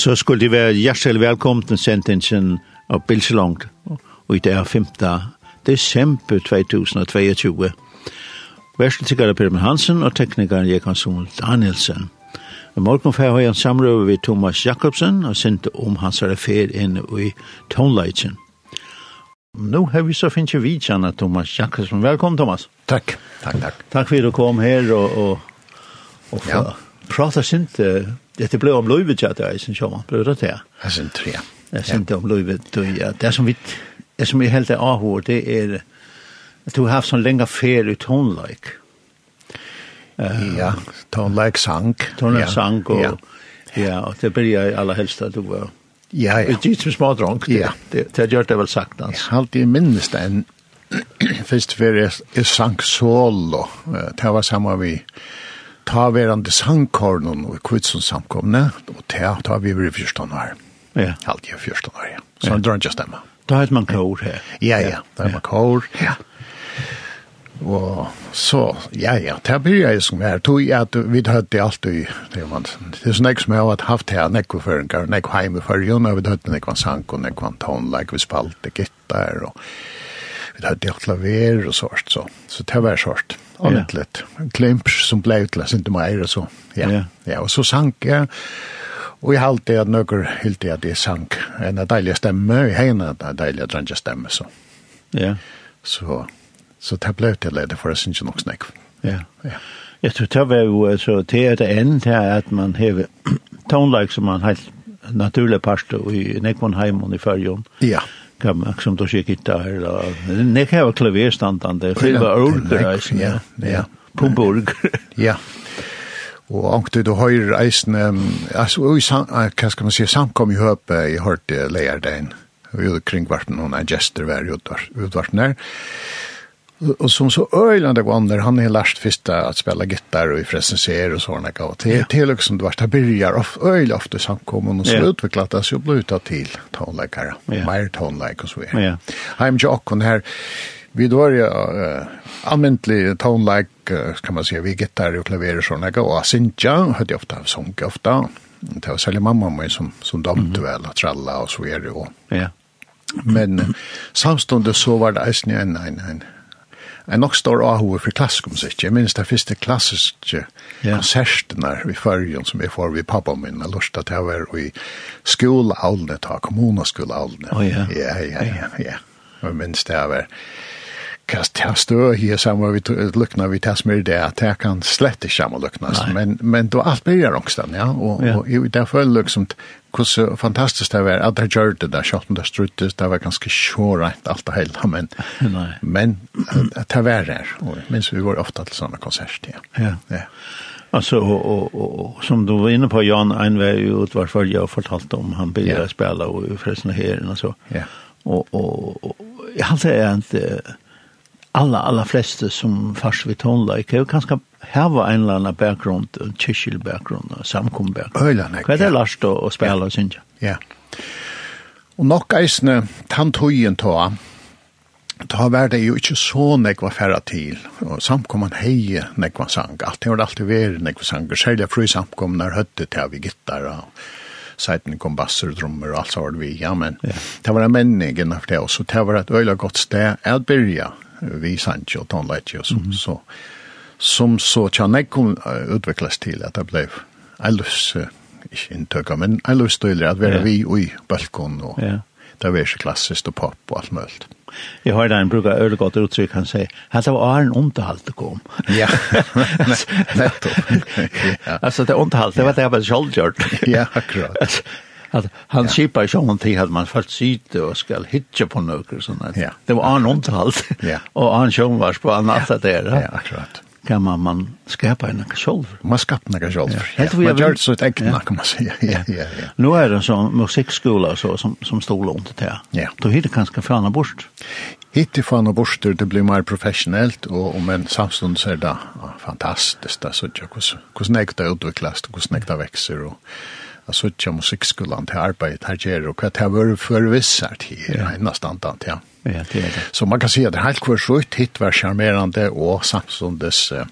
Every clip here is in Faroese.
så skulle de være hjertelig velkommen til sendingen av Bilselong, og i det er 5. desember 2022. Værseltikere Per Hansen og teknikeren Jekan Sommel Danielsen. I morgen får jeg en samrøve ved Thomas Jakobsen og sendte om hans refer inn i Tonleitjen. Nå har vi så finnes vi kjenne Thomas Jakobsen. Velkommen Thomas. Takk. Takk, takk. Takk for at du kom her og, og, og ja. prater sint det blev om Louis ja, det sen sin man blev det det? sen tre. det, ja. Jeg om det om ja. Det som vi, det som vi helt är avhår, det är att du har sån länge fel ut hon like. tonelike. Ja, tonelike sang. Tonelike sank och ja, och det blir aller helst att du var, Ja, ja. Det är ju små drunk. Ja. Det, det gör det väl sagt, alltså. Jeg har alltid minst en, først för är sank solo. Det var samma vi, ta verande sangkornen og kvitsen samkomne, og ta, ta vi vi i fyrstånd her. Ja. Alt i fyrstånd her, ja. Så ja. drar ikke stemme. Da heter man kår her. Ja, ja, da er man kår, ja. Og så, ja, ja, det blir jeg som er, tog jeg at vi hadde det alltid, det man, det er sånn jeg som jeg har haft her, nekko føringar, nekko heime føringen, og vi hadde nekko sang, og nekko tonleik, vi spalte gittar, og vi hadde det alltid ver og sånt, så, så det var sånt ordentligt. Ja. klimps som blev till utlöst inte mer och så. Ja. ja. ja, och så sank jag. Och jag halte att några helt att det sank. En dejlig stämme, i hejna dejliga drönja stämme så. Ja. Så, så det blev till det för att syns nog snäck. Ja. Ja. Jag tror det var ju så det är det enda här att man har tonlag som man har naturlig parst i Nekvonheim och i Färjön. Ja kan som då gick gitarr då. Det kan vara klaverstandande, själva orgel, ja. Ja. Pumborg. Ja. Og ankt du høyr eisen, altså, hva skal man si, samkom i høpe i hørt leierdein, og jo kring varten, hun er gester hver utvarten der och som så öjlande vandrar han har lärt första att spela gitarr och i presenser och såna och till till liksom det vart börjar av öjl ofta samkommun och så yeah. utvecklat det så blir till tonläkare yeah. mer tonläkare och så vidare. Yeah. I'm Jock och här vi då är uh, allmäntlig tonläk uh, kan man säga vi gitarr och klaver och såna och synja hade ofta sång ofta. Det var sälja mamma mig som som dömde mm. väl att tralla och så är det och. Ja. Yeah. Men samstundes så var det en en en en nok stor ahue for klassisk musikk. Jeg minns det første klassiske yeah. konsertene i førjen som jeg får ved pappa min, og lort at jeg var i skoleavlene, ta kommunaskoleavlene. Oh, ja. Ja, ja, ja, ja. Jeg minns det jeg var kast här stör här samma vi lyckna vi tas med det att här kan slett inte samma lucknas men men då allt börjar också ja och ja. det därför liksom hur så fantastiskt det var att det gjorde det där shotten där struttes det var ganska sure rätt allt det hela men nej men att det var där och men så vi var ofta till såna konserter ja ja, ja. Alltså och, och, och, och som du var inne på Jan Einväg ut varför jag fortalt om han började yeah. spela och förresten här och så. Ja. Yeah. Och och jag hade inte alla alla flesta som fast vi tonla i kan kanske ha en landa bakgrund en chichil bakgrund samkom bakgrund. Vad det last och spela och synja. Ja. Og nok eisne tantøyen ta ta var det jo ikke så nekva færa til, og samkomman heie nekva sang, alt det var alltid veri nekva sang, særlig fru samkom er høtte til vi gittar, og seiten kom basser, drummer og alt så var det vi, ja, men ja. det var en menningen av det, og så det var et øyla godt sted at byrja vi sant og tonleit og -hmm. så som så kan jeg uh, utvikles til at det ble jeg løs ikke inntøkker, men jeg løs til at være vi i balkon og ja. det var ikke klassisk og pop og alt mulig. Jeg har en bruker øyne godt uttrykk, han sier, han sier, han er en underhalt det kom. Ja, nettopp. Altså, det er underhalt, det var det jeg var selvgjort. Ja, akkurat at han skipar ikke om till at man først sitt og skal hitje på några såna. Ja. Det var en underhalt. Ja. Och han sjön var på annat att det er. Ja, akkurat. Kan man man skapa en kjolv? Man skapar en kjolv. Ja. Ja. Man gör så ett äckna kan man säga. Ja, ja, ja. Nu är det en sån musikskola så, som, som stod långt till. Ja. Då hittar det ganska fana bort. Hittir fan og borster, det blir mer professionellt, og om en samstund så er det fantastiskt, det er så hvordan jeg det utviklast, hvordan jeg det vekser, og jeg suttet musikkskolen til arbete her gjør, og hva det har vært för visser till ja. nästan ja. Ja, det är det. Så man kan säga att det helt så slutt hit var charmerande och samstundes uh,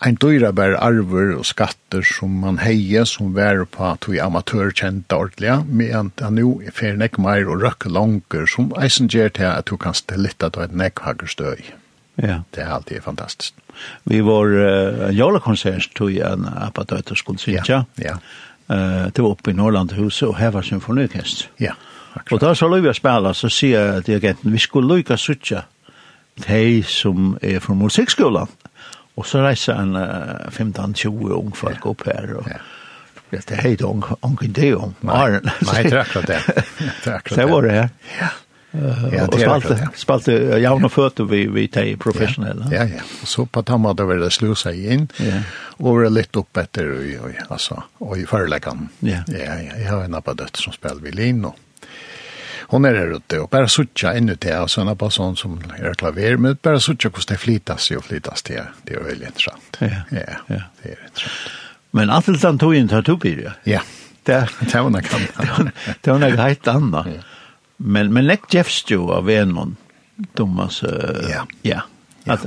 en dyra bär arver och skatter som man hejer som var på att vi amatör kända ordliga medan han nu är färre näck mer och röcker långer som eisen ger till att du kan ställa lite av ett näckhaggerstöj. Ja. Det är alltid fantastiskt. Vi var uh, en jolekonsert tog en appatöter skulle synka. Ja, ja eh det var uppe i Norrlandhuset och här var symfoniorkester. Ja. Och där så låg vi spela så sier dirigenten vi skulle lykke suttje de som er fra musikskolan. Och så reiser en 15-20 ung folk ja. upp här och ja. Det är helt ung det om. Nej, det er akkurat det. Det var det här. Ja. Ja, det og spalte, spalte javne føtter vi, vi tar professionelle. Ja, ja. Og Så på tamma det var det slusa inn, ja. og var litt opp etter, og, og, altså, og i føreleggene. Ja. ja, ja. Jeg har en abba døtt som spiller violin, og hon er her ute, og bare suttja inn ut det, og så sånn abba sånn som er klaver, men bare suttja hvordan det flitas og flitas det, det er veldig interessant. Ja, ja, ja. det er interessant. Men alt den tog inn til Tupir, ja? Ja, det var nok annet. Det var nok helt annet. Ja. Men men läck Jeffs jo av en man. uh, ja. Ja. Att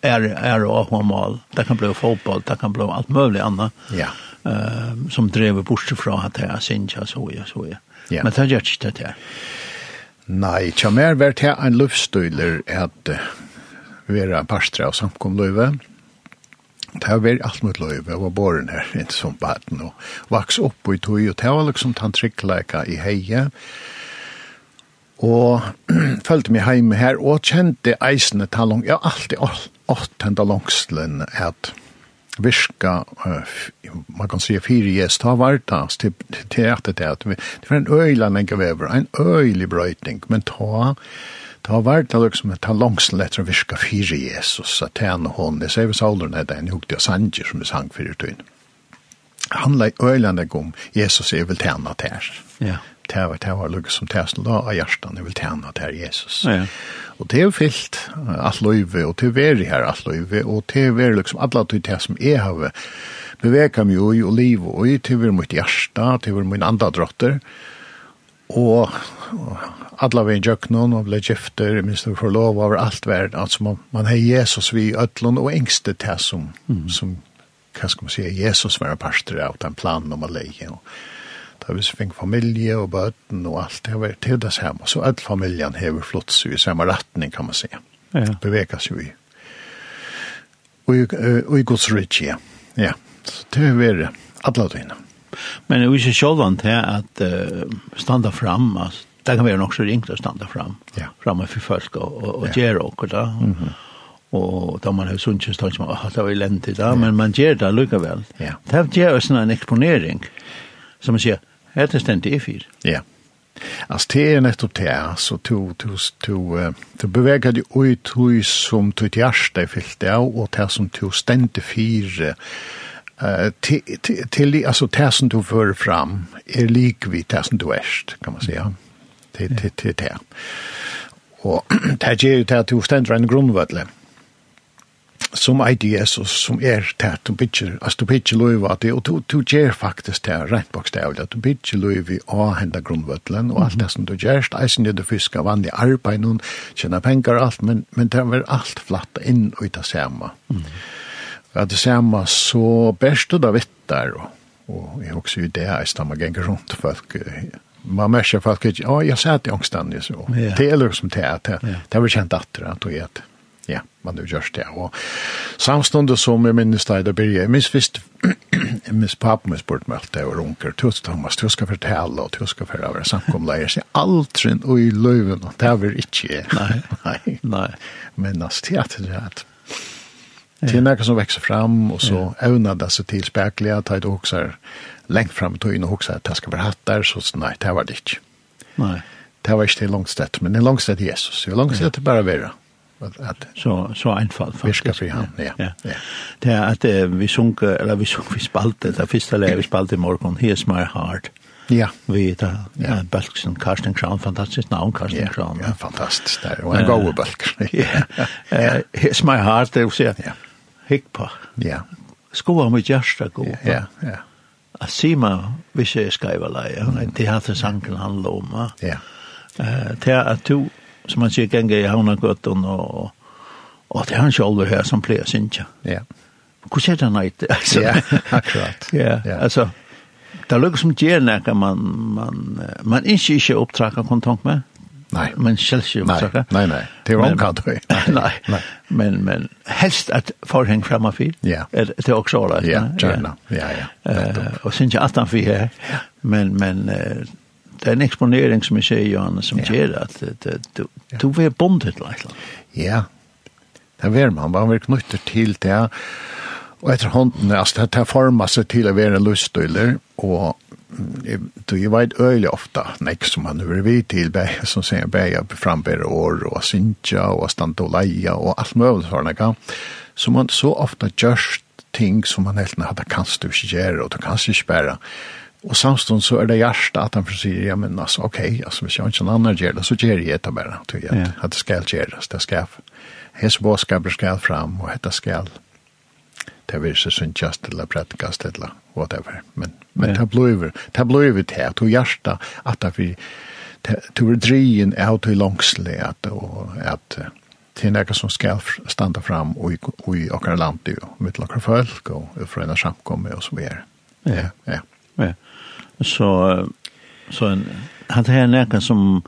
är är och homal. Det kan bli fotboll, det kan bli allt möjligt annat. Ja. Ehm som drev bort fra att jag sinja, så ja så jag. Men det gör ikke det här. Nei, tja mer vært her en luftstøyler at uh, vera parstra av samkomløyve. Det har vært alt mot løyve, var båren her, ikke som baden, og vaks opp i tog, og det var liksom tantrikkleika i heie, og følte meg hjemme her, og kjente eisene talong, ja, alltid åtte enda langslen at virka, uh, man kan si fire gjest, ta vartas til, til at det, at det var en øyla lenge vever, en øylig brøyting, men ta, ta vartas liksom, ta langslen etter å virka fire Jesus, at tjene hon, det ser vi saulen er den, hukte av sanger som vi sang fyrir tøyne. Han lei øyla lenge om, Jesus er vel tjene tjene Ja det var, det var lukket som tæsen la av hjertan, jeg vil tjene til Jesus. Ja, ja. Og det er fyllt alt løyve, og det er veri her alt løyve, og det er veri liksom alle til det som jeg har bevega meg i, og liv og i, til vi er mitt hjärsta, til er min andre drotter, og alla vi jøknon og ble gifter, minst vi får lov over alt verden, altså man, man har Jesus vi i ødlån og engste til som, mm. som, hva skal man si, Jesus var parster av den planen om å leie, og Da vi fikk familie og bøten og alt, det var til det samme. Så all familien hever flott seg i samme retning, kan man si. Ja. Bevekas jo i. Og, og i Guds rikje, ja. ja. Så det er vært alle døgnet. Men det er jo ikke sjålvand til at uh, standa fram, altså, det kan være nok så ringt å standa fram, ja. framme for folk og, og, og ja. gjøre og da. Mm -hmm. Og da man har sunt ikke stått som, åh, det var elendig da, ja. men man gjør det lykkevel. Ja. Det gjør også en eksponering, som man sier, Hette stendt det fyr. Ja. Altså, det er nettopp det, så to, to, to, to beveger dig ut hur som ditt hjerte er fyllt av og det som to stände til, til, altså, det som du fører fram er lik vid det som du erst, kan man säga. Det är det. Och det är jo det at du ständer en grundvödlig. Mm som IDS Jesus, som er det du bygger, altså du bygger løyve av det, og du, du gjør faktisk det rent bokstavlig, at du bygger løyve av henne grunnvøtlen, og alt det som du gjør, det er sin det du fisker vann i arbeid, noen tjener penger og alt, men, men det er alt flatt inn og ut av samme. Mm. At det samme så best du da vitt der, og, og jeg har også jo det, jeg stammer ganger rundt folk, man märker folk att ja jag sa det jag ångstande så. Det är liksom det att det var känt att det att det ja, man har gjort det. Og samståndet som jeg minnes da, det blir jeg minst visst, jeg minst pappen min spurt meg alt det, og runker, du Thomas, du skal fortelle, og du skal for å være samkomleier, så aldri og i løven, og det vil ikke jeg. Nei, nei. Men altså, det er det at Det er noe som vekser fram, og så evner det seg til spekler, at det også er lengt fram til inn og også at det skal være hatt der, så nei, det var det ikke. Nei. Det var ikke til langstedt, men det er langstedt Jesus. Det er langstedt bare være at så så einfalt faktisk. Virka för han, ja. ja. ja. Det är att eh, vi sunk eller vi sunk vi spalte det första läget vi spalte i morgon here's my heart. Ja. Vi ta ja. Balksen Karsten Kran fantastiskt namn Karsten ja, Kran. Ja, fantastiskt där. Och en god Balksen. Ja. Eh here's my heart det så. Ja. Hick på. Ja. Skoa med hjärta gå. Ja, ja. Asima, vi ser skriva leie, det har det sanken handla om. Ja. Eh, det er at du som man ser gänga i Havnagötten och, och det är han själv här som plejer synja. Ja. Hur ser den ut? Ja, akkurat. Ja, alltså det lukkar som ger när man man man inte inte upptrakka kontakt med. Nej. Men själv ju också. Nej, nej, nej. Det var kan du. Nej. Nej. Men men helst att förhäng framme fil. Ja. Det är också alla. Ja, ja. Ja, ja. Eh och syns ju att han för här. Men men det er en eksponering som jeg sier, Johanne, som ja. gjør at du, du er bondet til et Ja, det er man, man er knyttet til det, og etter hånden, altså det er formet seg til å være lystøyler, og du jeg vet øyelig ofte, nek som han er vidt til, be, som sier be, jeg frambære år, og synsja, og stand og leia, og alt mulig sånne, Så man så ofte gjørst ting som man helt hadde kanst du ikke gjøre, og du kanst ikke bare, Og samstånd så er det hjärsta at han sier, ja men altså, ok, altså, hvis jeg ikke en annan gjør det, så gjør jeg det bare, tror jeg, at, at det skal gjøres, det skal, hans båskaper skal fram, og dette skal, det vil ikke synes eller prædikast eller whatever, men, men ja. det blir, det blir det, at du hjärsta, at det blir, du er drien av til langslig, at, og, at, til nekka som skal standa fram og i okkar land og mitt okkar folk og fra enn samkomme og så videre. Ja, ja. ja. Så, så en, han tar näka som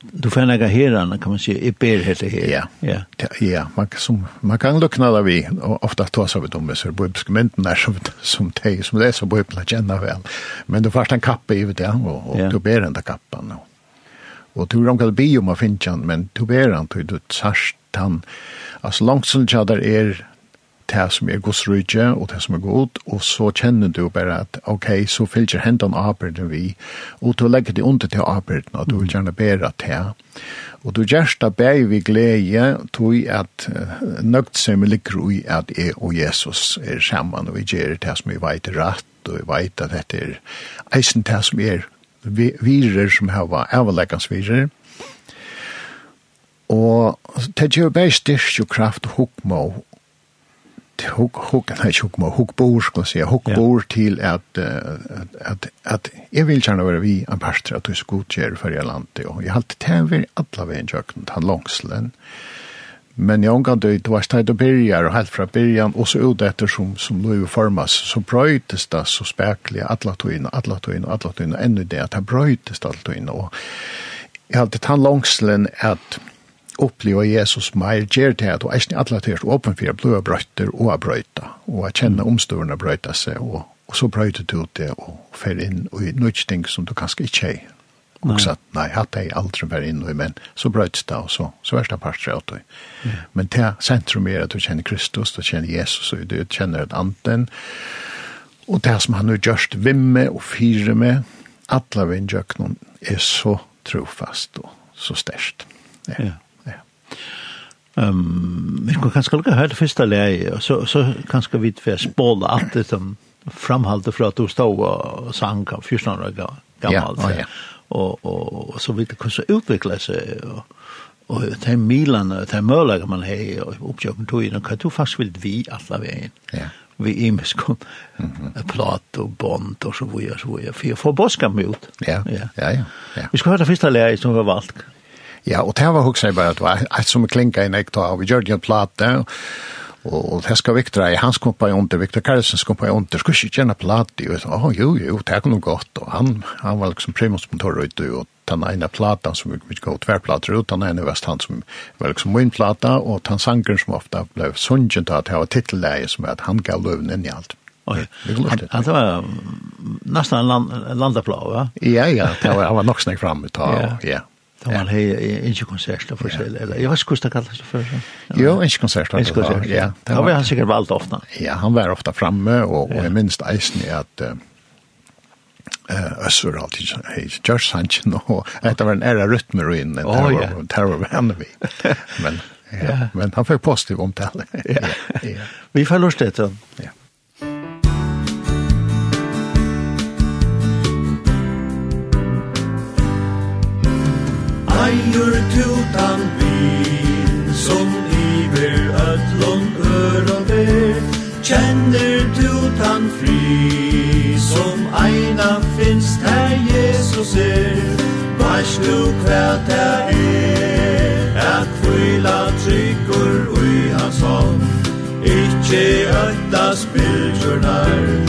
du får näka herarna kan man säga i ber heter her. Ja. Ja. Ja, man kan som man kan lukna där vi och ofta ta så vi dem så på dokumenten där som som te som det så på öppna känna väl. Men då först en kappa i det och och då ber den där kappan. Och tror de kan be om att finna men då ber han på du särskilt han alltså långt som jag där är det som er Guds rydje og det som er god, og så kjenner du bare at ok, så fylger hendene arbeidene vi, og du legger det under til arbeidene, og du vil gjerne bære til. Og du gjør det bare vi glede, tog at nøgt som ligger i at jeg og Jesus er sammen, og vi gjør det som vi vet er rett, og vi vet at dette er eisen det som er virer som har vært avleggende virer, Og det gjør bare styrk og kraft og hukma hugg, nei, hugg, hugg bor, skal jeg si, hugg bor til at, at, at, at jeg vil gjerne være vi en pastor at du skal godgjøre for jeg landet, og jeg har alltid tænver alla veien kjøkken, han langslen, men jag kan dö det var stad och börjar och helt från början och så ut efter som som nu formas så brötes det så spärkliga alla tog in alla tog in alla tog in ännu det att det brötes allt in och jag hade tan långslen att oppleva Jesus mer gjør til at og eisne alle til åpen for å bli brøyter og brøyta, og å kjenne omstående brøyta seg, og, og så brøyter du det og fer inn i noe ting som du kanskje ikke er. Og sagt, nei, hatt jeg aldri vært inn i, men så brøyts det, og så, så er det parter av det. Mm. Men det sentrum er at du kjenner Kristus, du kjenner Jesus, og du kjenner et anden, og det som han har gjørst vimme og fire med, alle vindjøkene er så trofast og så størst. Ja. ja. Um, vi skulle kanske lukka hørt første leie, og så, så kanskje vi får spåla alt det som framhalte fra at du stod og sang av 14 år gammalt. Ja, ja. Og, og, og så vidt det kunne utvikle seg, og, og de milene, de mølene man har, og oppkjøkken tog inn, og hva du faktisk vil vi alle veien. Ja vi imiskon mm -hmm. plat och bond och så vidare så vidare för jeg får boska mig ut. Ja, ja, ja. ja. Vi ska höra första første som var valt. Ja, og det var hos jeg bare at det var alt som klinka i nekta og vi gjør det en plate, og det skal Viktor i hans kompa i under, Viktor Karlsens kompa i under, skulle ikke gjerne plate, og oh, jo, jo, det er noe godt, og han, han var liksom primusmotor ute, og den ene platan som vi går tverrplater ut, den ene var han som var liksom min plata, og den sangeren som ofta ble sungen til at det var titelleie som er at han gav løven inn i alt. Oj, han var nästan land, landaplan, va? Ja, ja, det var, han var nog snäck fram ett tag, ja. Da man hei innsju konserter for seg, eller jeg vet ikke hvordan det kalles det før. Jo, innsju konserter. Innsju konserter, ja. Da var han sikkert valgt ofte. Ja, han var ofte framme, og, og jeg minst eisen i at uh, Øssur alltid hei Gjørs Sanchez og etter var en era rytmer in det var terror vänner vi. Men ja, men han fikk positiv omtale. Ja, ja. vi förlorade det. Ja. Heier tutan vin Som iver ötlon öron ber. Kjenner tutan fri Som eina finst her Jesus er. Vars du kvæt her er Att kvila tryggur ui hans hånd Ikki ötta spilgjurnar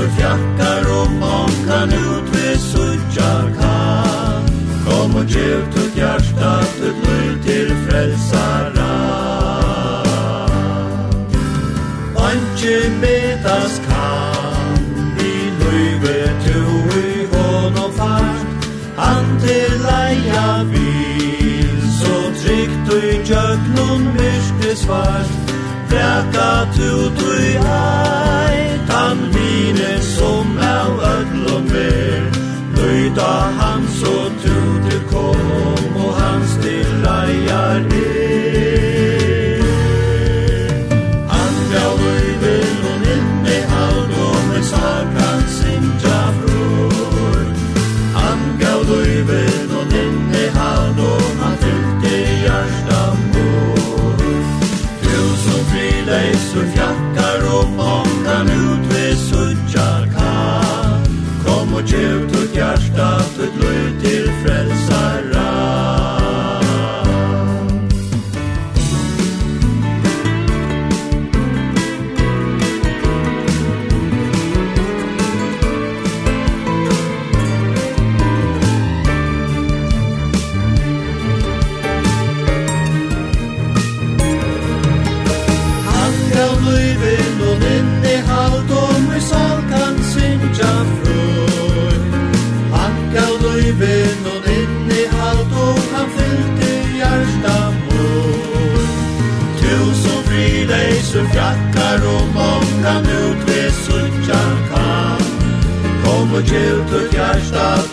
Rosor fjakkar og månkan ut vi suttjar kan Kom og gjev tut hjärsta tut lui til frälsara Anki betas kan Vi luive tu i honom fart Han til leia vil Så trygt og i jöknun myrkte svart Reka tu tui ai Tan vine som av ödlom mer Nöjda han så tu du kom og han stilla gärde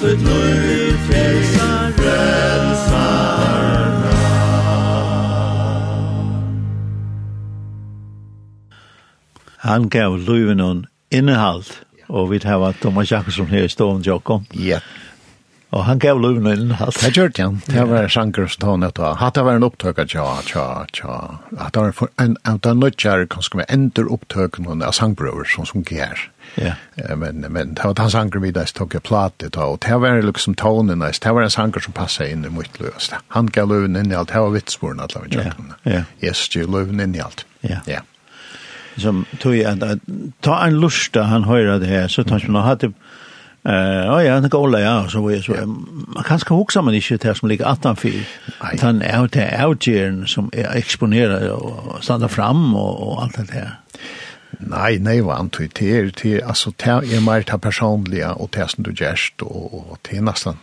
sitt liv frelsar frelsar Han gav livet noen innehalt, og vi tar Thomas Jakobsson her i stående Jakob. Ja. Og han gav livet noen innehalt. Det gjør det, ja. Det var sjanker som tog nett av. Hatt det var en opptøk, ja, ja, ja. Hatt det var en, en, en, en, en, en, en, en, en, en, en, en, en, en, en, en, Ja. Men men det var hans anker vi där tog jag platet och det var liksom tonen där. Det var en anker som passade in i mitt löst. Han gav löven in i allt. Det var vitsporen alla vi tjockna. Ja. Yes, ju löven in i allt. Ja. Ja. Som tog jag att ta en lusta han höra det här så tar man hade Eh, uh, ja, han går ja, så vi så man kan ska huxa man inte det som ligger attan fyr. Han är ute outgern som är exponerad och stannar fram och och allt det där. Nei, nei, var han tog til, til, altså, det er mer til personlige, og det som du gjerst, og, og det er nesten,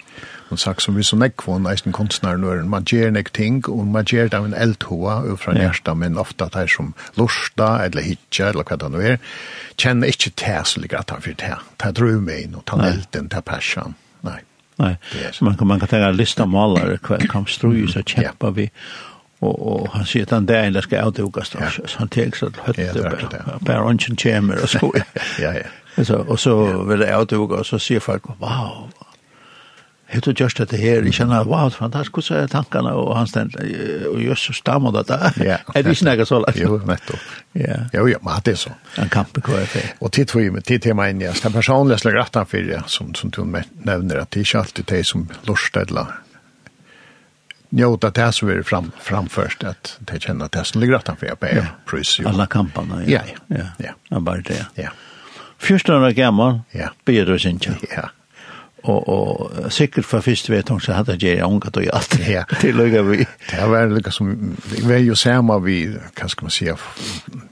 hun sagt, som vi så nekk var eisen kunstner, når man gjør nekk ting, og man gjør det av en eldhoa, og fra hjertet, men ofta det er som lusta, eller hitja, eller hva det nå er, kjenner ikke det som ligger at han fyrt her, det er meg og ta elden, det er passion, nei. Nei, man kan, man kan tenke lista malare, hva kan strøy, så kjemper vi, yeah och och han säger att han där eller ska avtokas då. Så han tar så hötte per onchen chamber och så. Ja ja. Så och så vill det avtokas och så ser folk wow. Hette just det här, jag känner wow, fantastiskt så tankarna och han ständ och just så stammar det där. Är det snäga så lätt? Jo, nettopp. Ja. Jo, ja, men det er så. En kamp kvar det. Og tid for med tid til meg, tema in jag. Den personliga for det, som som du nevner, at det er ikke alltid det som lustar eller njóta det som er fram, framförst att det känner att det som ligger utanför jag på er prys. Alla kamparna, ja. Ja, ja. ja. ja. bara det. Ja. Första år gammal, ja. blir du sin Ja. Och, och säkert för först vet hun, så hade jag ångat och allt ja. Til lukka vi. Det var lika som, det var ju vi, hva ska man säga,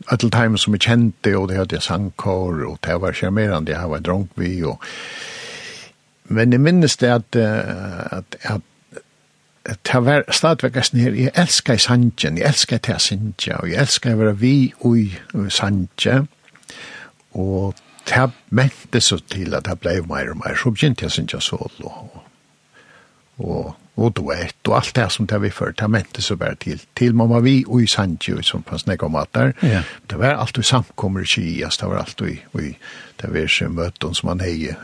alle time som vi kände och det hade jeg sangkår og det var charmerande, jag var dronk vi och Men jeg minnes det at, at, at det var stadigvæk en her, jeg elsker sangen, jeg elsker til sangen, og jeg elsker å være vi i sanje og det mente så til at det ble mer og mer, så begynte jeg sangen solo, og, og duett, og alt det som det vi før, det mente så bare til, til man var vi i sanje som på nek om alt der, yeah. det var alt vi samkommer i Kias, det var alt vi, det var møten som man heier,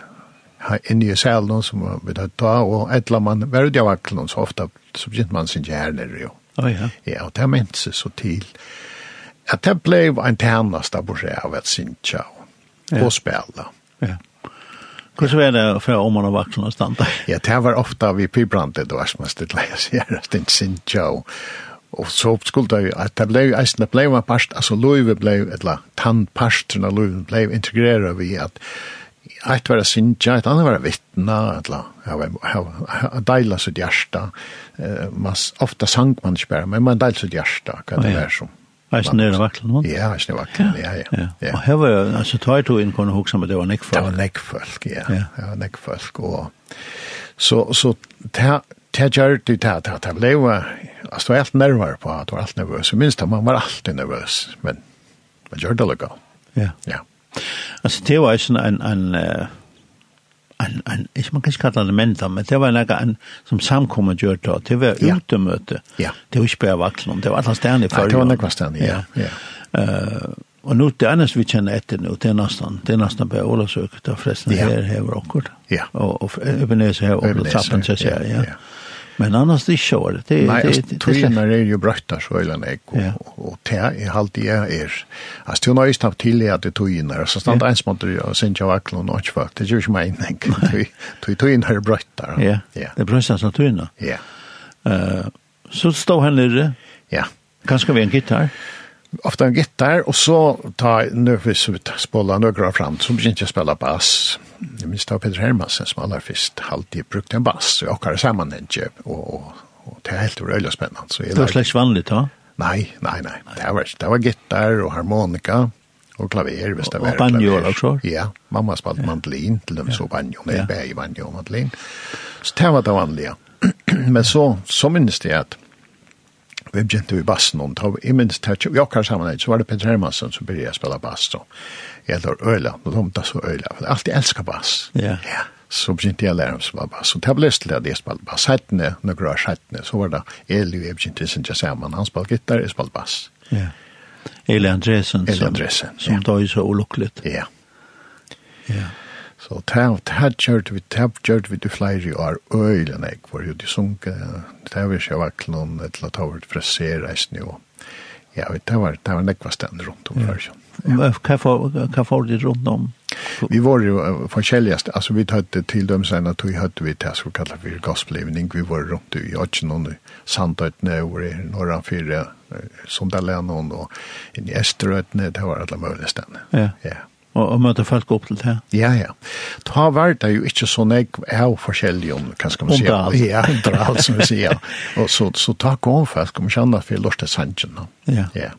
inne i salen som vi tar ta, og et etla man var ute av vaklen, så ofte, så begynte man sin hjerne, jo. Oh, ja. ja, og det har ment seg så til at det ble en tjernast av borse av et sinja og ja. spela. Ja. Hvordan var det för om man har vaksen og standa? Ja, det var ofta vi pybrandet, og som man stod leia seg at det sinja og Og så skulle det jo at det ble eisen, det ble en parst, altså løyve ble, eller tannparten av løyve ble integreret vi at ett var synja, ett annat var vittna, eller jag deila sitt hjärsta. Man, ofta sang man inte bara, men man deila sitt hjärsta, kan det vara som. Alltså när det vacklar någon? Ja, alltså när vacklar, ja, ja. ja. Och här var, alltså tar du in kunde huxa med det var näckfolk. Det var näckfolk, ja. ja. Det var näckfolk. og så, så det gör det här, det ble jo, altså, jag var alt nervös på, jag var allt nervös. Minst man var alltid nervøs, men man gjør det lukka. Ja. Ja. Altså, det var sådan en, en, en, en, ikke man kan ikke kalde det mentor, men det var en, en som samkommer gjør det, det var ja. utemøte. Ja. Det var ikke bare vaksen, det var alle stedene i forrige. det var nekva stedene, ja. ja. Uh, og nå, det eneste vi kjenner etter nå, det er nesten, det er nesten bare Ålasøk, det er forresten ja. her, her var akkurat. Ja. Og, og Ebenezer her, og Tappen, så sier jeg, ja. ja. Men annars det kör det. det Nej, alltså tvinnar är ju brötta så eller nej och og det er halt i er. Altså, det er nøyest av tidlig at det tog in där så stannar ens mot det och sen jag verkligen och nåt fakt. Det gör ju mig inte. Tog tog in här. Ja. Det brösta så tvinna. Ja. Eh så står han nere. Ja. Kanske vi en gitarr ofta en gitarr, og så ta nødvendigvis ut, spåla nøgra fram, så begynte jeg å spille bass jeg minns det var Peter Hermansen som aller først alltid brukte en bass, og akkurat sammenhengen, og, og, og det er helt røyla spennende. Så jeg, det var slags vanlig da? Nei, nei, nei, det var, det var gitar og harmonika, og klaver, hvis det var klaver. Og banjo også? Ja, mamma spalte mandolin, til dem så banjo, nei, ja. bæg banjo og mandolin. Så det var det vanlige. Men så, så minnes det at vi begynte vi bassen om, jeg minnes det, jeg akkurat sammen, så var det Peter Hermansen som begynte å spille bass, så jeg lår øyla, og de da så øyla, for jeg alltid elsker bass. Ja. ja. Så begynte jeg å lære om som bass, og det ble lyst til at jeg spalte bass. Heitene, når jeg heitene, så var det Eli og jeg begynte å synge sammen, han spalte gitar, jeg spalte bass. Ja. Eli Andresen, Eli Andresen som, ja. som da er så ulukkelig. Ja. Ja. Så det her kjørte vi, det her kjørte vi til flere år, øyla nek, hvor jo de sunke, det har vi ikke vært noen, et eller annet over til frisere reisende, og ja, det var, det var nekva stand rundt om ja. versjonen. Hva får de rundt om? Vi var jo forskjelligast, altså vi tatt til dem sen at vi hadde vi det som kallar for gospelivning, vi var rundt i Åtjenån, Sandøytene, og i Norran 4, Sondalenon, og inn i Esterøytene, det var alle mulige stedene. Ja. ja. Og, og møte folk opp til det. Ja, ja. Ta var det jo ikke sånn jeg er forskjellig om, hva skal man si? Undral. Ja, undral, som vi sier. Og så, så ta kom folk, om kjenne for lortet sannsjen. Ja. Ja.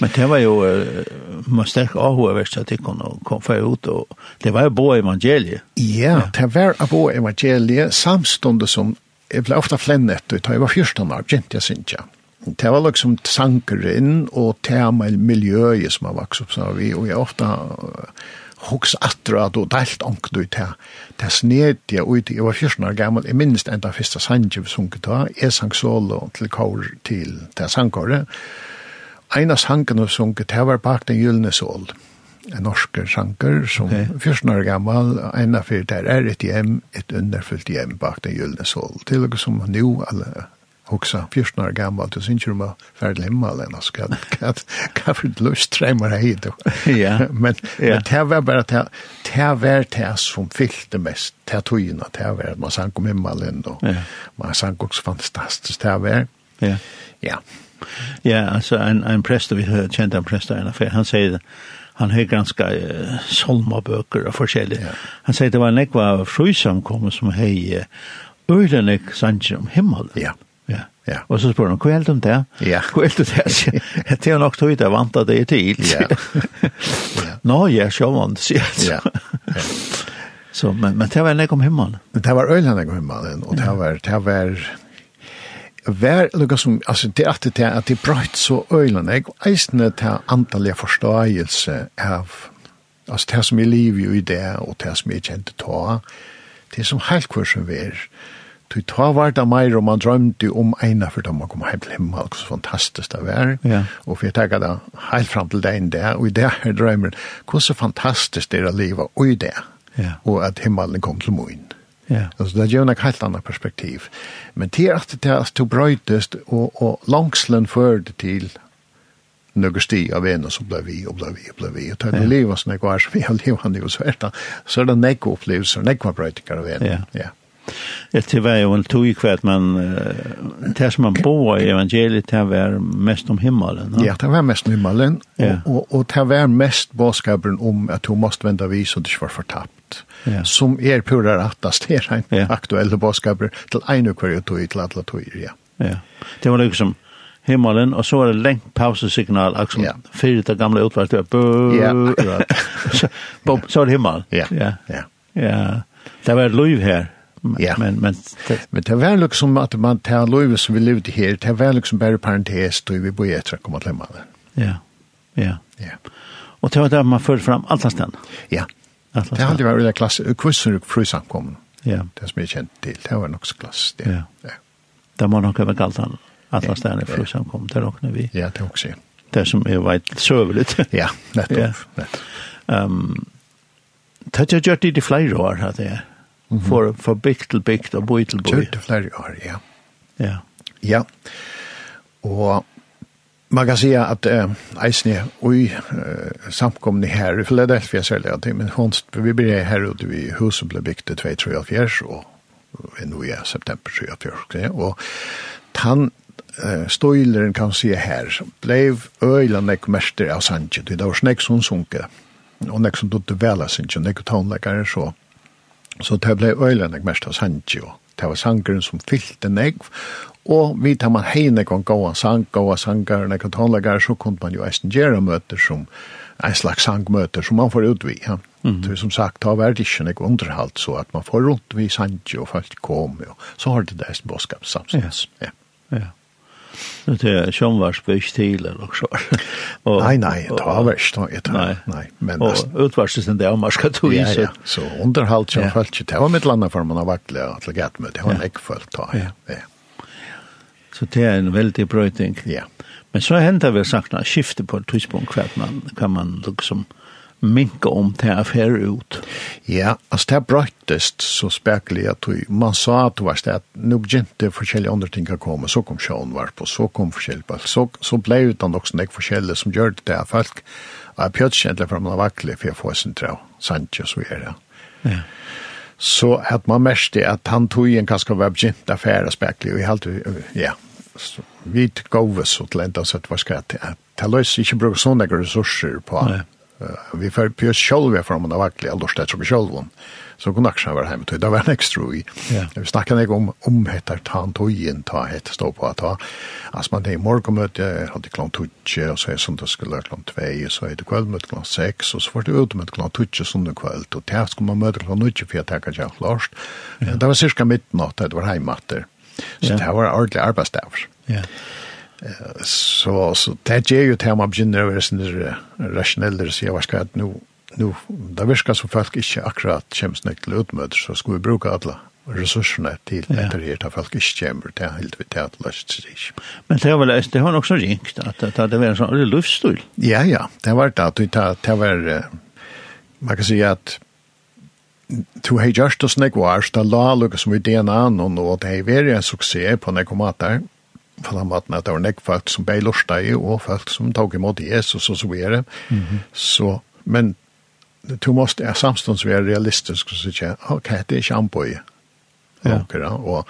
Men det var jo uh, man sterk avhåverst at de kunne komme ut, og det var jo bo evangeliet. Ja, det var bo evangeliet samstående som jeg ble ofta flennet ut, jeg var 14 år, kjente jeg synes. Det var liksom sanker inn, og tema miljøet som har vokst opp, så vi, og jeg ofte hoks atra at og delt onkt ut her. Det sned ut, jeg var 14 år gammel, jeg minnes enda første sanje vi sunket da, jeg sang solo til kår til det sangkåret, en av sangene som det var bak den gyllene sol. En norsk sanger som okay. 14 år gammal, en av fyrir der er et hjem, et underfullt hjem bak den gyllene sol. Til og som nu alle hoksa 14 år gammal, du synes jo om å ferde himmel enn oss, hva for et løst hei du. Ja. Men det var bare det, det var det som fyllte mest, det togene, det var man sang om himmelen, og man sang også fantastisk, det var. Ja. Ja. Ja, altså en, en prester, vi kjente en prester i en affær, han sier det, han har ganska uh, solmabøker og forskjellig. Ja. Han sier det var en ekva frusamkomme som hei øylenek sannsyn om himmel. Ja. Ja. ja. Og så spør han, hva er det om det? Ja. Hva er det det? Det er nok tog det vant at det er tid. Ja. Nå, ja, så vant, sier jeg. Ja. Så, men, men det var en ekva om himmelen. Det var øylenek om himmelen, og det var, det var, vær lukka som, altså det er alltid det at det brøyt så øylen, jeg eisne til antallet forståelse av, altså det som er liv i det, og det som er kjent til ta, det som helt hver som er, Du ta var det meir, og man drømte om eina for da man kom heim til himmel, så fantastisk det var. Ja. Og for jeg tenker det helt fram til den der, og i det her drømmer, hvor så fantastisk det er å leve, og i det, ja. og at himmelen kom til moen. Ja Ja. Alltså det ger en helt annan perspektiv. Men det är att det är att bröjtest och, och langslen förde till några sti av en som blev vi och blev vi och blev vi. Och det är livet som jag går så vi har livet han är så är det nekva upplevelser, nekva bröjtingar av en. Ja. ja. Det etter var jo en tog kvart, men det som man bor i evangeliet, det var mest om himmelen. Ja, det var mest om himmelen, ja. og, og, det var mest bådskapen om at du måste vända vis og det var fortapt. Ja. Som er pura rattast, det er en ja. aktuelle bådskaper til en ukvar og tog til alle tog, ja. Ja, det var liksom himmelen, og så var det lengt pausesignal, akkurat ja. fyrir det gamle utvart, det var bø, ja. akkurat. så, så var det himmel. Ja, ja. ja. ja. Det var et liv her. Men, ja. men, men, det, men det var liksom at man tar løyve som vi levde her, det var liksom bare parentes, då vi bor etter å komme til mannen. Ja, ja. Ja. Og det var det man førte fram alt stedet. Ja, det har alltid vært veldig klasse, kvisser og frusamkommen. Ja. Det som jeg kjent til, det var nok så klasse. Det. Ja. ja. Det må nok være galt han, alt stedet i frusamkommen, det råkner vi. Ja, det er også, ja. Det som er veit søveligt. ja, nettopp, ja. nettopp. Um, det har gjort det i de flere år, at det er mm -hmm. for, for bygd til bygd og boi til boi. Kjørte flere år, ja. Ja. Ja. Og man kan säga att eh, Eisne oj eh, samkomne her i Philadelphia særlig at det, men konst vi blir her ute i huset blev byggt i 2004 och nå i september 2004 Og han eh, stöjleren kan si her, ble öjlan ek mester av Sanchez det var snäck som sunke og nek som då vela väl nek näck tonläkare så Så det ble øylen mest av Sanji, og det var sangeren som fyllte negv, og vi tar man heine kan gå av sang, gåa av sanger, og tonlager, så kunne man jo eisen gjøre møter som, en slags sangmøter som man får utvi, ja. Mm. Så som sagt, det har vært ikke noe underhalt, så at man får rundt vi Sanji, og folk kommer, og så har det det eisen båskap samsens, ja. ja. ja. Det är sjönvarsböjs til, eller också. Och, nej, nej, det var det. Nej, nej. Men och utvarselsen där man ska ta i sig. Ja, så underhåll som ja. följt. Det var mitt landa för man har varit att lägga. Det var en äggföljt. Ja. Ja. Så det är en veldig bröjting. Ja. Men så händer vi sakna skifte på ett tidspunkt kvar man kan man liksom minka om til affære ut. Ja, altså det brøttest så spekelig at du, man sa at du var sted, at nå begynte forskjellige andre ting å komme, så kom sjån var på, så kom forskjellige på, så, så ble utan også nek forskjellige som gjør det av folk, og jeg pjøtt kjentlig for man vakle, for jeg får sin trau, sant og så er det. Ja. Så at man mest at han tog en kanskje var begynt affære spekelig, og jeg halte, ja, så, vi gav oss og til enda sett hva skal jeg til. Det løs ikke bruke sånne ressurser på, Nei Uh, vi får på själva från den aldri alldeles som själva så kunne också være hemma till det var en extra i. Vi snackade ikke om om heter han tog inn, ta heter stå på at ta. Altså man det morgonmöte hadde klon tutje og så är sånn det skulle være klant tvei, og så er det kveldmøte mot seks, og så var det ut med klon sånn som det kväll och där skulle man møte möta klon 9 för att ta jag last det var cirka midnatt det var heimatter. Så så det var ordentlig arbetsdag ja så så det är ju tema begynner över sin rationella så jag var ska att nu nu där viskar så folk inte akkurat kemsnäkt utmöter så ska vi bruka alla resurserna till ja. det här folk inte kommer till helt vid det lust sig. Men det var det har också ringt att det det var en sån luftstil. Ja ja, det var det att det var man kan säga att to hei just to snake wars, det la lukka som i DNA noen, og det hei veri en suksess på nekkomater, på den måten at det var nekk folk som ble lortet i, og folk som tog imot Jesus og så videre. Mm -hmm. Så, men du måste er samstånd være realistisk og sier, ok, det er ikke anboi. Ja. Okra, og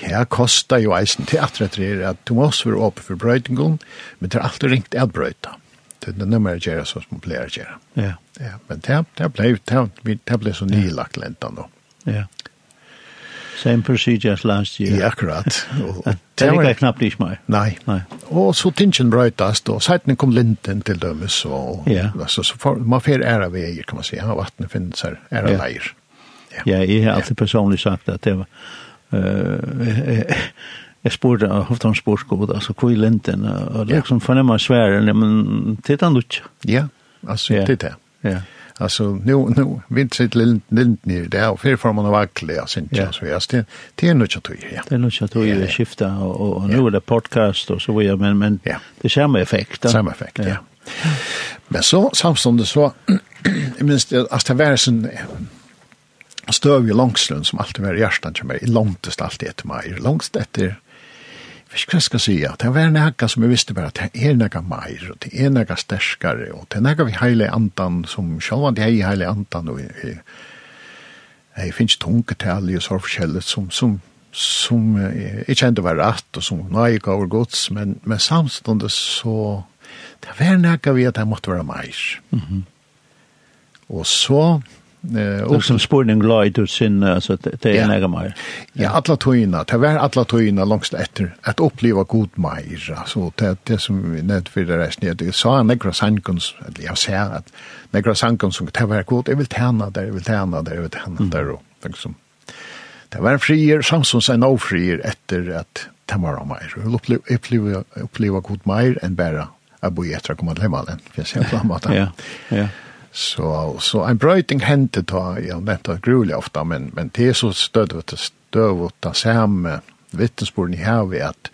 det kostar jo eisen teatret at er at du måste være åpen for brøytingon, men det er alltid ringt at brøyta. Det er nummer gjerra som man pleier gjerra. Ja. ja. Men det, det ble, det, det ble så nylagt lentan då. Ja. Same procedure as last year. Ja, akkurat. det er ikke knappt ikke mer. Nei. Nei. Og så tingen brøytast, og seiten kom linten til dømes, og ja. altså, så for, man fer æra veier, kan man si, og vattnet finnes her, æra ja. leir. Ja. ja, jeg har alltid ja. personlig sagt at det var, uh, jeg spurte, jeg har han spurt god, altså, hvor er linten, og liksom ja. fornemmer men det er. Ja, altså, det er det. Ja. Alltså nu nu vill sitt lind lind ner där och för får man verkligen alltså ja. så jag det det är något att göra. Det är något att göra skifta och och nu är det podcast och så vidare men men ja. det är samma effekt. Samma effekt, ja. Men så samtidigt så jag minns att det var sån stöv i långslund som alltid var i hjärtan till mig i långtest alltid etter meg, i långtest etter vet hva jeg skal si, det var noe som jeg visste bare, det er noe mer, og det er noe sterskere, og det er noe vi heile andan, som selv om det er heile andan, og jeg, jeg finnes tungetallig så sorgforskjellet som, som, som jeg kjente var rett, og som nøye gav gods, men, men samstående så, det var noe vi at det måtte være mer. Mm -hmm. Og så, och som spurning glad ut sin alltså det är nära mig. Ja, alla tojna, det var alla tojna långt efter att uppleva god mer så det det som net för det resten det sa negra sankons eller jag ser att negra sankons som det var gott jag vill tärna där jag vill tärna där jag vill tärna där och liksom det var frier Samsons en ofrier efter att tamara mer uppleva uppleva uppleva god mer än bara att bo efter komma till hemmen för jag ser på Ja. Ja. Så, så en brøyting hendte da, jeg nevnte det grulig ofte, men, men det er så støvete, støvete, det samme vittnesbordene i havet, at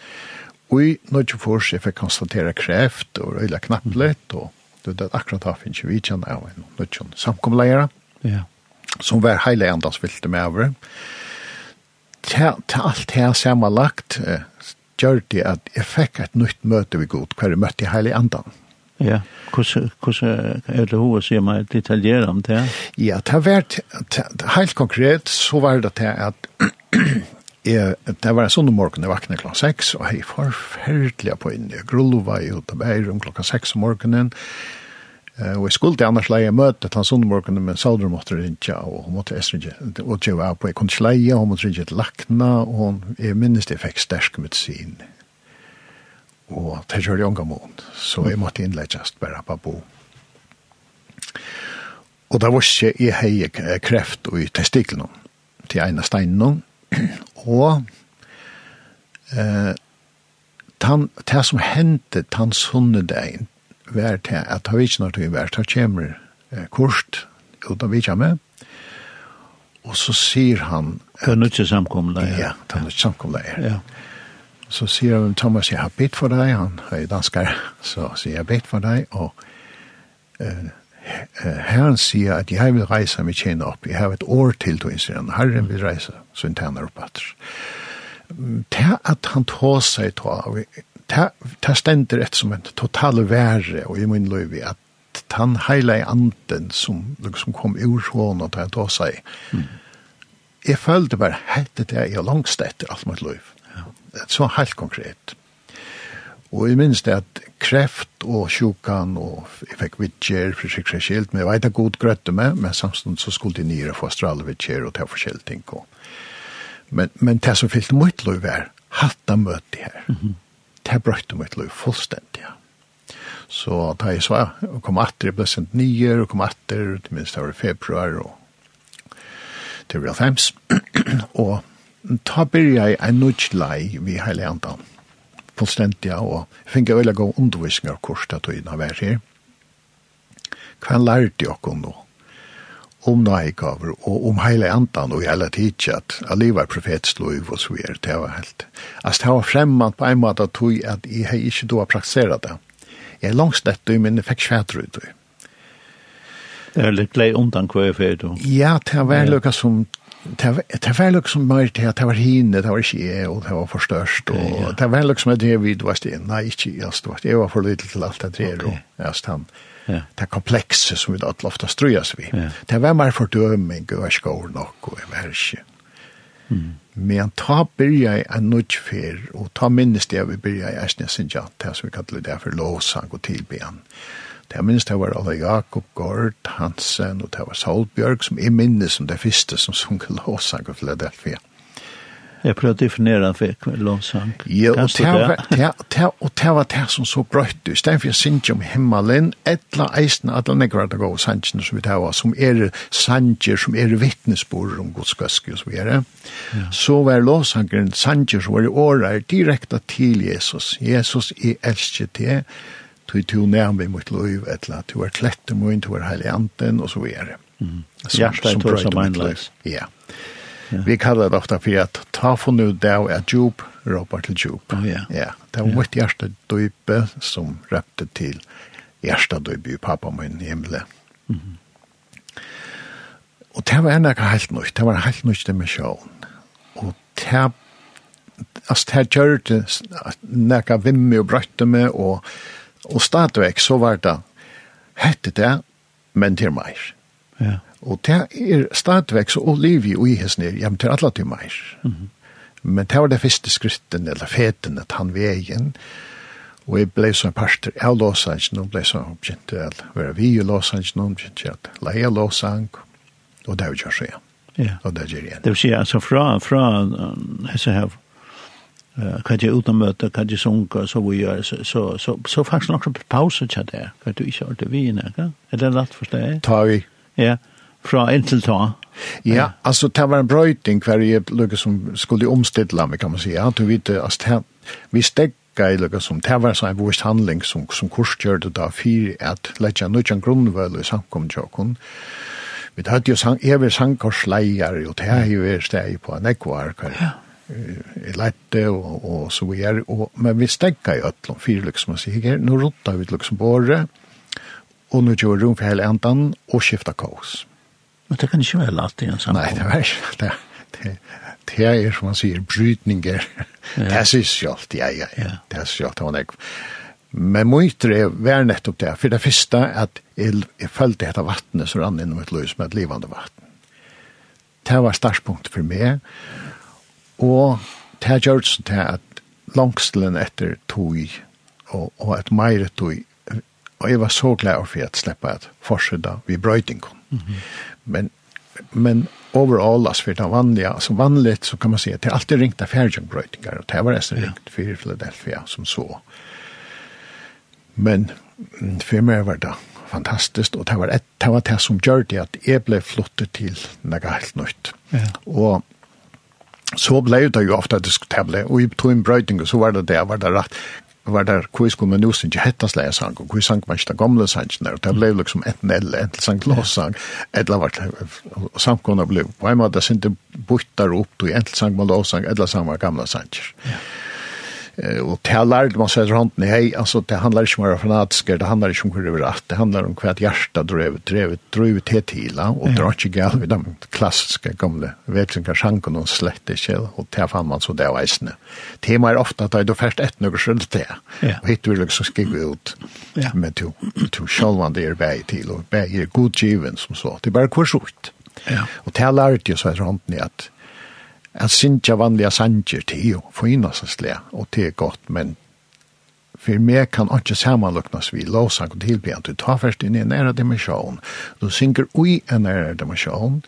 vi nå ikke får seg for konstatera kreft og røyla knapplett, og det er akkurat da finnes vi känner av en nødtjønn samkomleier, ja. som var heile andans vilt med over. Til alt her sammenlagt, gjør det at jeg fikk et nytt møte vi god, hver møtte i heile andan. Mm Ja, hvordan er det hun sier meg detaljere om det? Ja, det har vært, helt konkret, så var det til at jeg, det var en sånn morgen, jeg vakna klokka seks, og jeg forferdelig på inn, jeg grulva i ut av Beirum klokka seks om morgenen, og jeg skulle til annars leie møte til en sånn morgen, men Saudra måtte rinja, og hun måtte esrinja, og jeg var på, jeg kunne ikke leie, hun måtte rinja til lakna, og hun, jeg minnes det jeg fikk sterk medisin, ja og det gjør det unga mån, så jeg måtte innleggjast bare på bo. Og det var ikke jeg hei kreft i testiklene, til ene steinen, og eh, tan, det som hendte tan sunne deg, var til at det var ikke når det var, da kommer eh, kurset, ut av vidtja med, og så sier han... Det er nødt til samkomne. Ja, det er nødt til samkomne. Ja. ja så sier han Thomas, jeg har bedt for deg, han er danskere, så sier jeg bedt for deg, og eh, Herren sier at jeg vil reise med tjene opp, jeg har et år til du sier han, Herren vil reise, så han tjener opp etter. Det at han tar seg ta, det stender et som en total verre, og i min løyvi, at han heila i anden som liksom kom ur hånd og tar seg. Mm. Jeg følte bare, hette det jeg langst etter alt mitt det så helt konkret. Og jeg minns det at kreft og sjukan og jeg fikk vidtjer for seg seg skilt, men jeg vet at god grøtte med, men samtidig så skulle de nyere få astralvidtjer og ta forskjellige ting. Og. Men, men det som fyllte mitt liv er hatt av møte her. Mm -hmm. Det brøtte mitt liv fullstendig. Ja. Så da jeg så og kom atter, jeg ble sendt nye, og kom atter, til minst det var i februar og til real times. og ta byrja i en lei vi heile andan. Fullstendia, og jeg finner veldig god undervisning av kurs til tøyna vær her. Hva lærte jeg okkur nå? Om nøygaver, og om heile andan, og i heile tidsja, at jeg lever profetsloiv og så videre, det var helt. Altså, det var fremmant på en måte at jeg hei ikke då praktisera det. Jeg er langs dette, men jeg fikk kjædru ut det. Det er litt blei undan hva jeg fyrir du. Ja, det var lukka som det var var liksom mer til at det var hinne, det var ikke jeg, og det var for størst, og det var liksom at jeg vidt, var det, nei, ikke jeg, altså, jeg var for lite til alt det der, og jeg Ja. det komplekse som vi da ofte strøyes vi. Ja. Det var mer fordøming, og jeg skår nok, og jeg var ikke. Mm. Men ta byrja i en nødfyr, og ta minnes det vi byrja i eisne sinja, det som vi kallar det for lovsang og tilbyen. Mm Det minst det var Ola Jakob Gård Hansen, og det var Solbjørg, som jeg minnes som det første som sunk låsang i Philadelphia. Jeg prøver å definere for låsang. Ja, og det var det som så brøtt ut. Det er for jeg synes om himmelen, etla eisen, alle nekvar det gode sangene som vi tar var, som er sanger, som er vittnesbord om Guds gøske og så videre. Så var låsangeren sanger som var i året direkte til Jesus. Jesus, jeg elsker til tog to nærm vi mot liv, etla, to er klette mun, to er heilianten, og så videre. Mm. Hjertet er to som einleis. Ja. Ja. Vi kallar det ofta för att ta för nu det är djup, ropar till djup. Oh, ja. ja, det var mitt hjärsta djupe som räppte till hjärsta djupe i pappa min himle. Mm. -hmm. Och det var ena helt nytt, det var helt nytt det med. Och det Alltså det här gör det näka vimmi och brötte med och Og stadigvæk så var det hette det, men til meg. Ja. Og det er stadigvæk så olivi og ihesnir, ja, men til alle til meg. Mm -hmm. Men det var det første skritten, eller feten, at han vegen, og jeg ble som parter av Los Angeles, og ble som oppkjent til å være vi i Los Angeles, og oppkjent til å leie Los Angeles, og det er jo ikke å. Ja. Og det gjør igjen. Det vil si, altså fra, fra, hese her, hva er uten møte, hva er sunker, så vi gjør, så, så, så, så faktisk nok pause til det, hva du ikke har til vina, hva? Er det lett for deg? Ta vi. Ja, fra en til ta. Ja, altså det var en brøyting hver jeg lukket som skulle omstidla meg, kan man si. Ja, du vet, altså, vi stegga i lukket som, det var en vurs handling som, som kursgjørte da for at letja nødjan grunnvøl i samkomtjåkon. Vi hadde jo sang, evig sangkorsleier, og det er jo vært steg på en ekvar, hva? Ja i lette og, og så videre. Og, men vi stegger i øtlom fire, liksom, og sier, nå rotta vi liksom båre, og nå gjør rom for hele enden, og skifta kaos. Men det kan ikke være lagt i en samkom. Nei, det er ikke det. Det, det er, som man sier, brytninger. Ja. det er sys kjalt, ja, ja, ja. Det er sys kjalt, det var nek. Men mye er vær nettopp det, for det første at jeg, jeg følte dette vattnet som rann innom et løs med et livande vatten. Det var startspunktet for meg, Og det har gjort sånn til at langstelen etter tog, og, og et meir tog, og jeg var så glad for at slippe at forsida vi brøyting. Mm -hmm. Men, men overall, altså för det vanliga altså vanligt så kan man säga att det alltid ringte fjergjengbrøytingar, och det var nästan ja. ringt för Philadelphia som så. Men för mig var det fantastiskt och det var ett det var det som gjorde det att jeg ble till til noe helt nytt. Ja. och så blev det ju ofta diskutabelt och i tog en brøyting, så var det det, var det rätt var der kvis kom nu sin jettas læs sang og kvis sang mest gamla sang der det blev liksom ett nell ett sang loss sang ett lavar och samt kunna blev på en måte sent buttar upp till ett sang mal loss sang ett la samma gamla sang og til jeg lærte man seg hånden, hei, altså, det handlar ikke om å være fanatisker, det handlar ikke om hvor det er rett, det handlar om hva et hjerte drev, drev, drev til til, og det var ikke galt ved de klassiske gamle veklinger sjanken og slett ikke, og til fann man så det var eisende. Tema er ofta at det er først et noe skjønt til, og hit vil liksom skrive ut, men to, to sjølvan det er vei til, og vei er godgiven som så, det er bare kurs ut. Ja. Og det jeg lærte jo så er hånden at at sinja vanliga sanger til jo, for innastastle, og det er godt, men for meg kan ikke samanluknas vi lovsang og tilbe at du tar først inn i en nære dimensjon, du synger ui en nære dimensjon,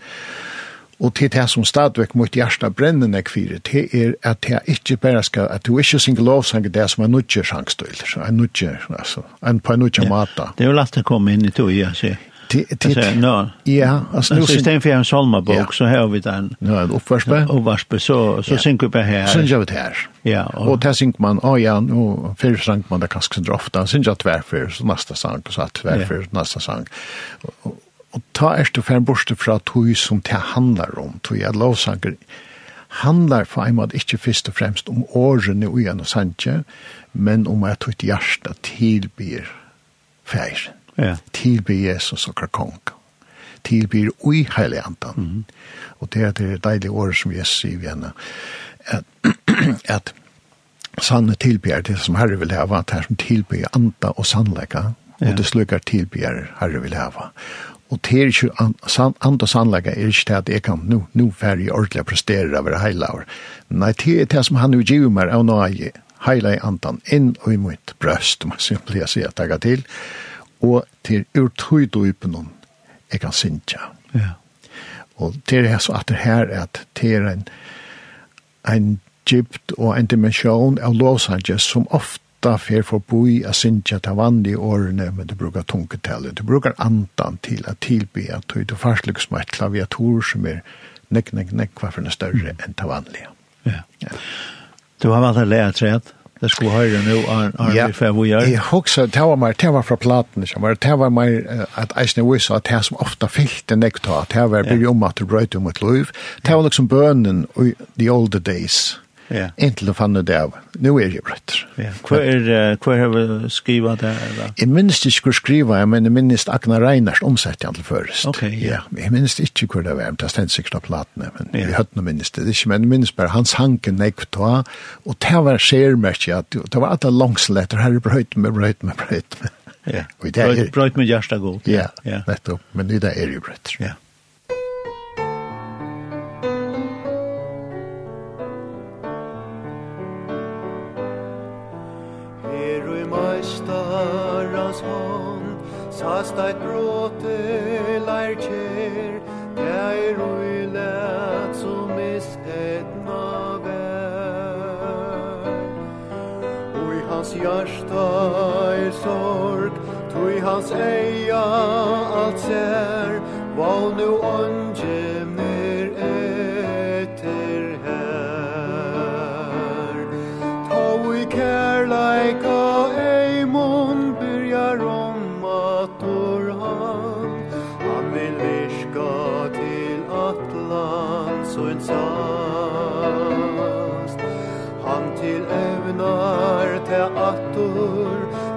og til det som stadvek mot hjärsta brennen ek fyrir, det er at det ikke bare skal, at du ikke synger lovsang det som er nudger sangstøyler, en nudger, altså, en på en nudger mata. Det er jo lagt å komme inn i tog, ja, sier Ja, alltså nu sen för en salmabok så har vi den. Nu är det uppvarspe. Uppvarspe så så ja. synker vi här. Syns jag här. Ja, och där synk man, ja ja, nu för sank man det där kanske drafta, syns jag tvärför så nästa sank så att tvärför nästa sank. Och ta är det för borste för att hur som det handlar om, tog jag lovsanker handlar for en måte ikke først og fremst om årene og igjen og sanje, men om at et hjerte tilbyr feiren ja. tilby Jesus og kong. Tilbyr ui heilig andan. Mm. Og det er det deilige året som Jesus sier vi henne, at, at sanne tilbyr det som Herre vil hava, det er som tilbyr anda og sannleika, ja. og det slukar tilbyr Herre vil hava. Og det er ikke an, anda og sannleika, er ikke det at jeg kan nu, nu ferdig ordentlig prestere over hele år. Nei, det er det som han nu gir meg av noe heile i andan inn og imot brøst, må jeg simpelthen si at jeg til og til urtøyduipen jeg kan synge. Ja. Og til det er så at det her er at det er en, en gypt og en dimensjon av Los som ofta fer forboi a synja ta vanlige årene, men du brukar tungetallet, du brukar andan til at tilby at du er farslig som et klaviator som er nek, nek, nek, hva for en større enn ta vanlige. Ja. ja. Du har vært lært rett? Det skulle höra nu är är vi för vad gör. Jag huxar tava mer tava från platen som var tava mer att Eisner Wiss att det som ofta fyllt den nektar att här var bygg om att bröt om ett liv. Tava liksom bönen och the older days. Ja. Inntil du fann det av. Nu er jeg brøtt. Ja. Hva er, hva har vi skrivet det? Jeg minnes ikke hvor skriva, jeg men jeg minnes Agnar Reinars omsett til først. Ok, ja. ja. Jeg minnes ikke hvor det var, det stendte sikkert av platene, men ja. vi hørte noe minnes det ikke, men jeg minnes bare hans hanken jeg ta, og det var skjermerkje, at det var alle langsletter, her er brøyt med, brøyt med, brøyt med. Ja, brøyt med hjertet god. Ja, nettopp, men det er jo brøyt. Ja. Fast eit brote leir kjer, det er uilet som is etna vær. Ui hans hjärsta er sorg, Tui hans eia alt ser, val nu åndjer,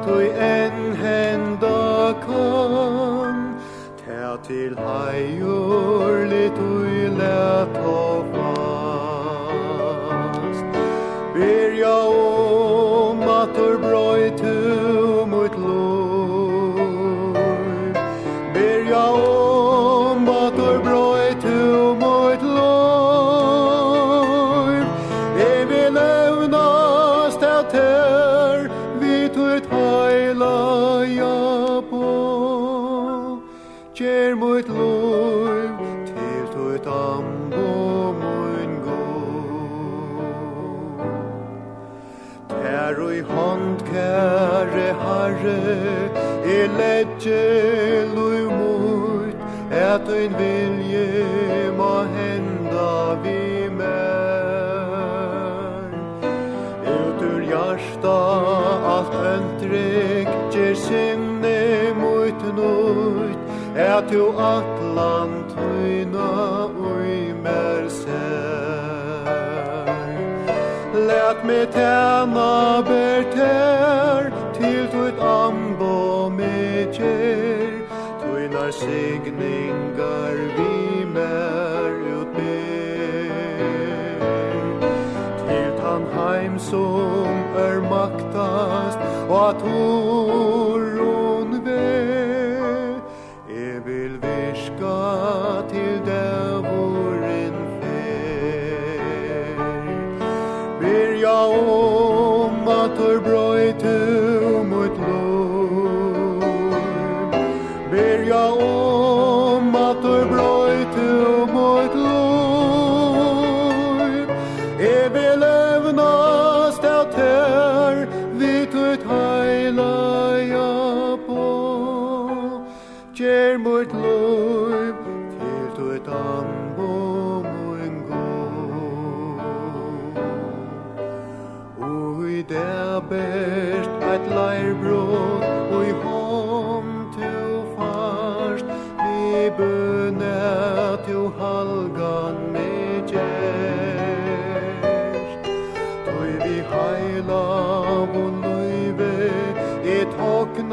tui en henda kom, Tær til heiur litur letje lui mut Er tuin vilje ma henda vi mer Ut ur jarsta alt öntrik Gjer sinne mut nut Er tu atlan tuina ui mer ser Lät mig tjäna ber signingar vi mer utber Til tan heim som er maktast og at hon ber om.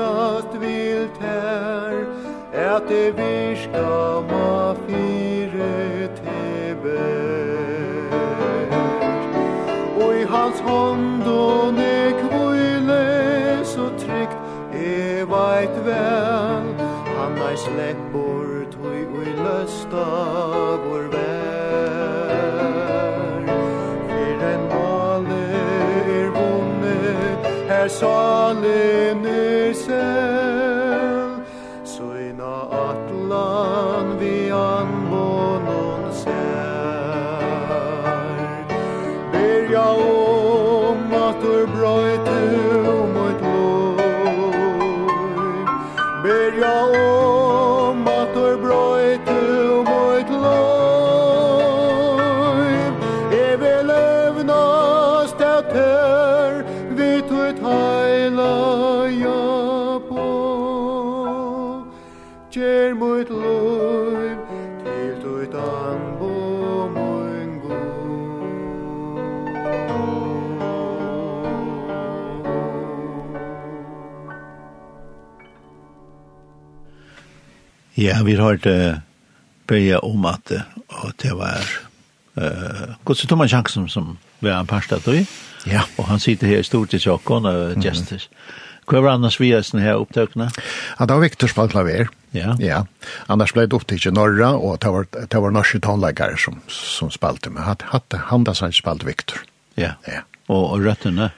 mest vilt her Et det virska ma fire te Og i hans hånd og nek kvile så trygt e veit vel Han ei sleppor tui ui løsta vår vær. Fyr en male er vunne her salen er Ja, vi har hørt uh, bøye om at uh, det var eh Guds Thomas Jansson som var en pastor då. Ja, Og han sitter her i stort i tjokken Stockholm och Justice. Hva var annars vi er sånne her opptøkene? Ja, det var Victor spalt klaver. Ja. ja. Annars ble det opptøk i Norra, og det var, det var norske tonleggere som, som spalte, men hatt, hatt, han da sanns spalt Victor. Ja, ja. og, og røttene?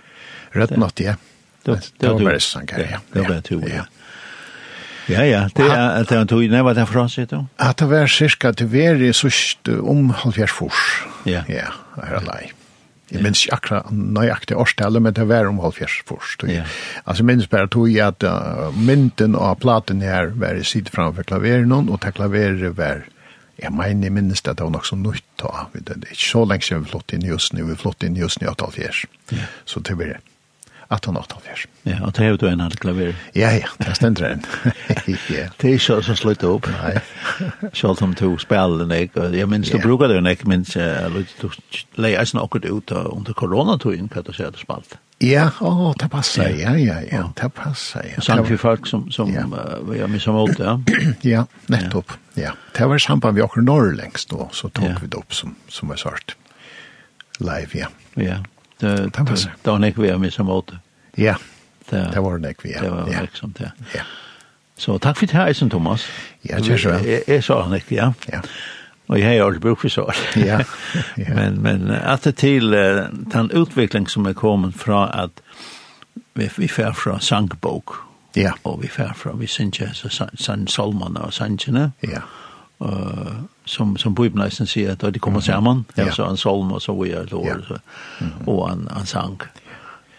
Røttene, ja. Det, det, det, det var bare sånn, ja. Det var to, ja. ja. ja. Ja, ja, det er at han tog inn, hva det fra seg da? At det var cirka til veri sørst om halvfjers fors. Ja. Ja, det er lei. Jeg minns ikke akkurat nøyaktig årstallet, men det var om halvfjers fors. Ja. Altså, jeg minns bare tog at uh, mynten og platen her var i side framfor klaveren, og til klaveret var Jeg mener, jeg minnes det, det var nok så nytt da. Det er ikke så lenge siden vi flott inn just nu, vi flott inn just nu i 84. Så det blir det. 1884. Ja, og det er jo du en halv klaver. Ja, ja, det er stendere enn. ja. Det er ikke så slutt opp. Nei. Selv om du spiller den ikke, jeg minns du bruker den ikke, minns du leier eisen akkurat ut under koronatøyen, hva du sier du spalt. Ja, åh, det passer, ja, ja, ja, det passer, ja. Samt for folk som, som ja. uh, var med som åt, ja. ja, nettopp, ja. Det var samband vi akkurat norr lengst nå, så tok vi det opp som, som var svart. Live, ja. Ja, det var nek vi har missa måte. Ja, det var nek vi, ja. Det var virksomt, ja. Ja. Så takk for det her, Eisen Thomas. Ja, det er så. Jeg sa han ikke, ja. Ja. Og jeg har aldri brukt for så. Ja. Men, men at det til uh, den utvikling som er kommet fra at vi, vi fer fra sangbok. Ja. Og vi fer fra, vi synes ikke, så sann salmene og sangene. Ja. Ja uh, som som Bibeln nästan säger att det kommer samman mm. så en psalm och så vidare då så och en en sång.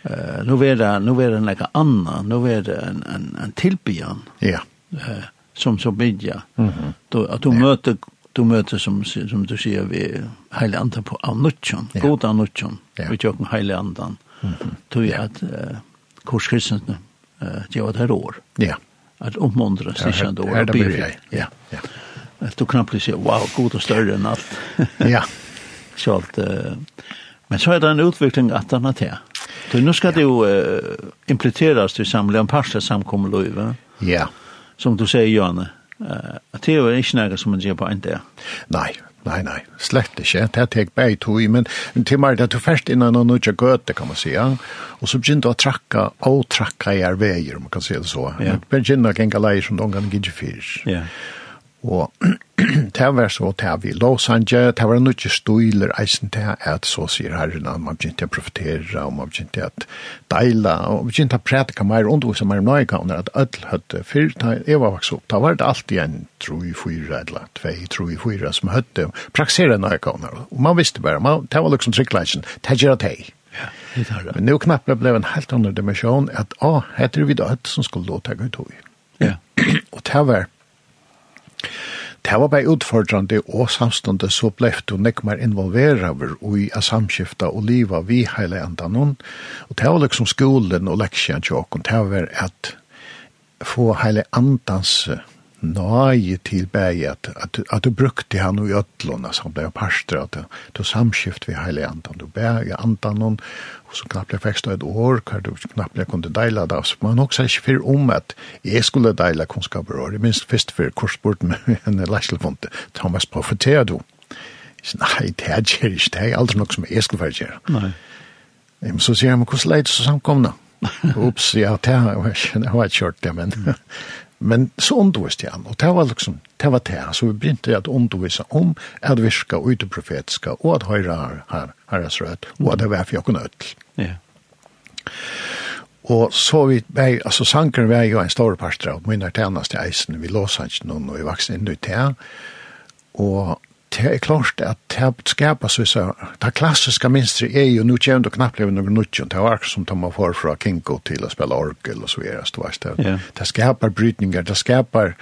Eh nu är det nu är det något annat, nu är det en en en tillbedjan. Ja. Eh som så bidja Mhm. Då att du möter du möter som som du säger vi hela andan på annutjon, ja. goda annutjon. Ja. Vi tjocken hela andan. Mhm. Mm att eh, kurs eh det var det år. Ja. Att uppmuntra sig ändå. och det blir. Ja. Ja att du knappt säger wow, god och större än allt. ja. Så allt men så är det en utveckling att den har det. Så nu ska det ju uh, implementeras till samliga parter samkommer va? Ja. Som du säger Janne. Eh, att det är inte något som man gör på en där. Nej, Nei, nei, slett ikke. Det tek bare tog, men til meg det er først innan noen nødja gøte, kan man si. Og så begynte å trakka, og trakka i er veier, om man kan si det så. Ja. Men begynte å genga leier som de kan gidje fyrs. Ja. Og det var så det vi Los Angeles, det var noe støyler eisen til at så sier herren at man begynte å profitera, og man begynte å deila, og man begynte å prædika mer undervisa mer nøyga, at ødel høtte fyrt, jeg var vokst opp, da var det alltid en tro i fyra, eller tvei tro i fyra, som høtte praksera nøyga, og man visste bare, man, det var liksom tryggleisen, det gjør det hei. Ja, det er det. Men nå knappt det ble en helt annen dimensjon, at å, heter vi da som skulle låta gøy tog. Ja. og det var Det var bare utfordrande og samstående så ble du nekmar involveraver og i samskifta og liva vi heile enda noen. Og det var liksom skolen og leksjen til åkken, det var at få heile andans nøye til bæg at, at, at du brukte han og jødlån, altså han ble parster, at du du samskift ved hele andan, du bæg i andan noen, og så knappt jeg fikk stå et år, hver du knappt jeg kunne deila det, så man også ikke fyrir om at jeg skulle deila kunnskaper år, minst først for korsborten med en læsselfonte, Thomas profeterer du. Jeg sier, nei, det er ikke, det er aldri nok som jeg skulle være fyrir Nei. Men så sier han, hvordan leid så samkomna? Ups, ja, det var ikke kjørt det, men Men så undervist jeg han, og det var liksom, det var det, så vi begynte at undervise om at virka ut ute profetiska, og at høyre har her, herres rød, og at det var for jokken ødel. Ja. Og så vi, vei, altså sankeren var jo en stor parstra, og min er tjeneste eisen, vi låsa ikke noen, og vi vokste inn i her, og det er klart at det skapas vissa, det klassiska minstret er jo, nu kjem du knappt leve noen nutjon, det var som de man får fra Kinko til å spela orgel og så videre, det, det, yeah. det skapar brytningar, det skapar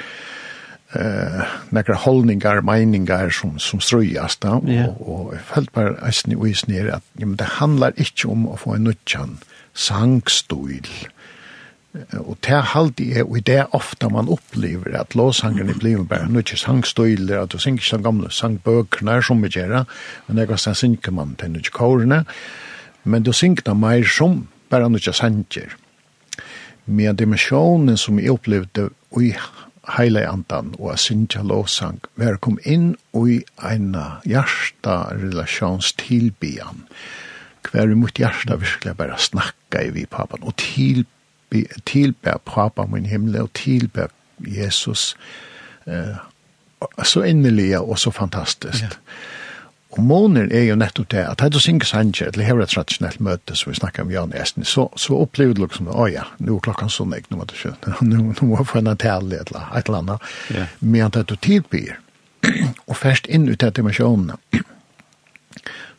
eh några hållningar, meningar som som ströjas då yeah. och i helt her at ja, men det handlar inte om att få en nutjon sangstuil, Og det er alltid er, og det er ofte man opplever at låsangerne blir bare nå ikke sangstøyler, at du synger ikke de gamle sangbøkene som vi gjør, men det er ganske synger man til nødt kårene, men du synger det mer som bare nødt sanger. Men dimensjonen som jeg opplevde i heile andan og a synja lovsang ver kom inn i en hjarta relations hver hver mot hjarta virkelig bare snakka i vi papan og tilbyan tilber pappa min himmel og tilber Jesus. Eh, så innerlig og så fantastisk. Ja. Og månen er jo nettopp det, at hadde du synker sanger, eller her er et tradisjonelt møte som vi snakker om Jan Esten, så, så opplever du liksom, åja, nå er klokken sånn, ikke noe, nå, nå må jeg få en tale, eller et eller annet, ja. men at du tilbyr, og først inn ut til dimensjonene,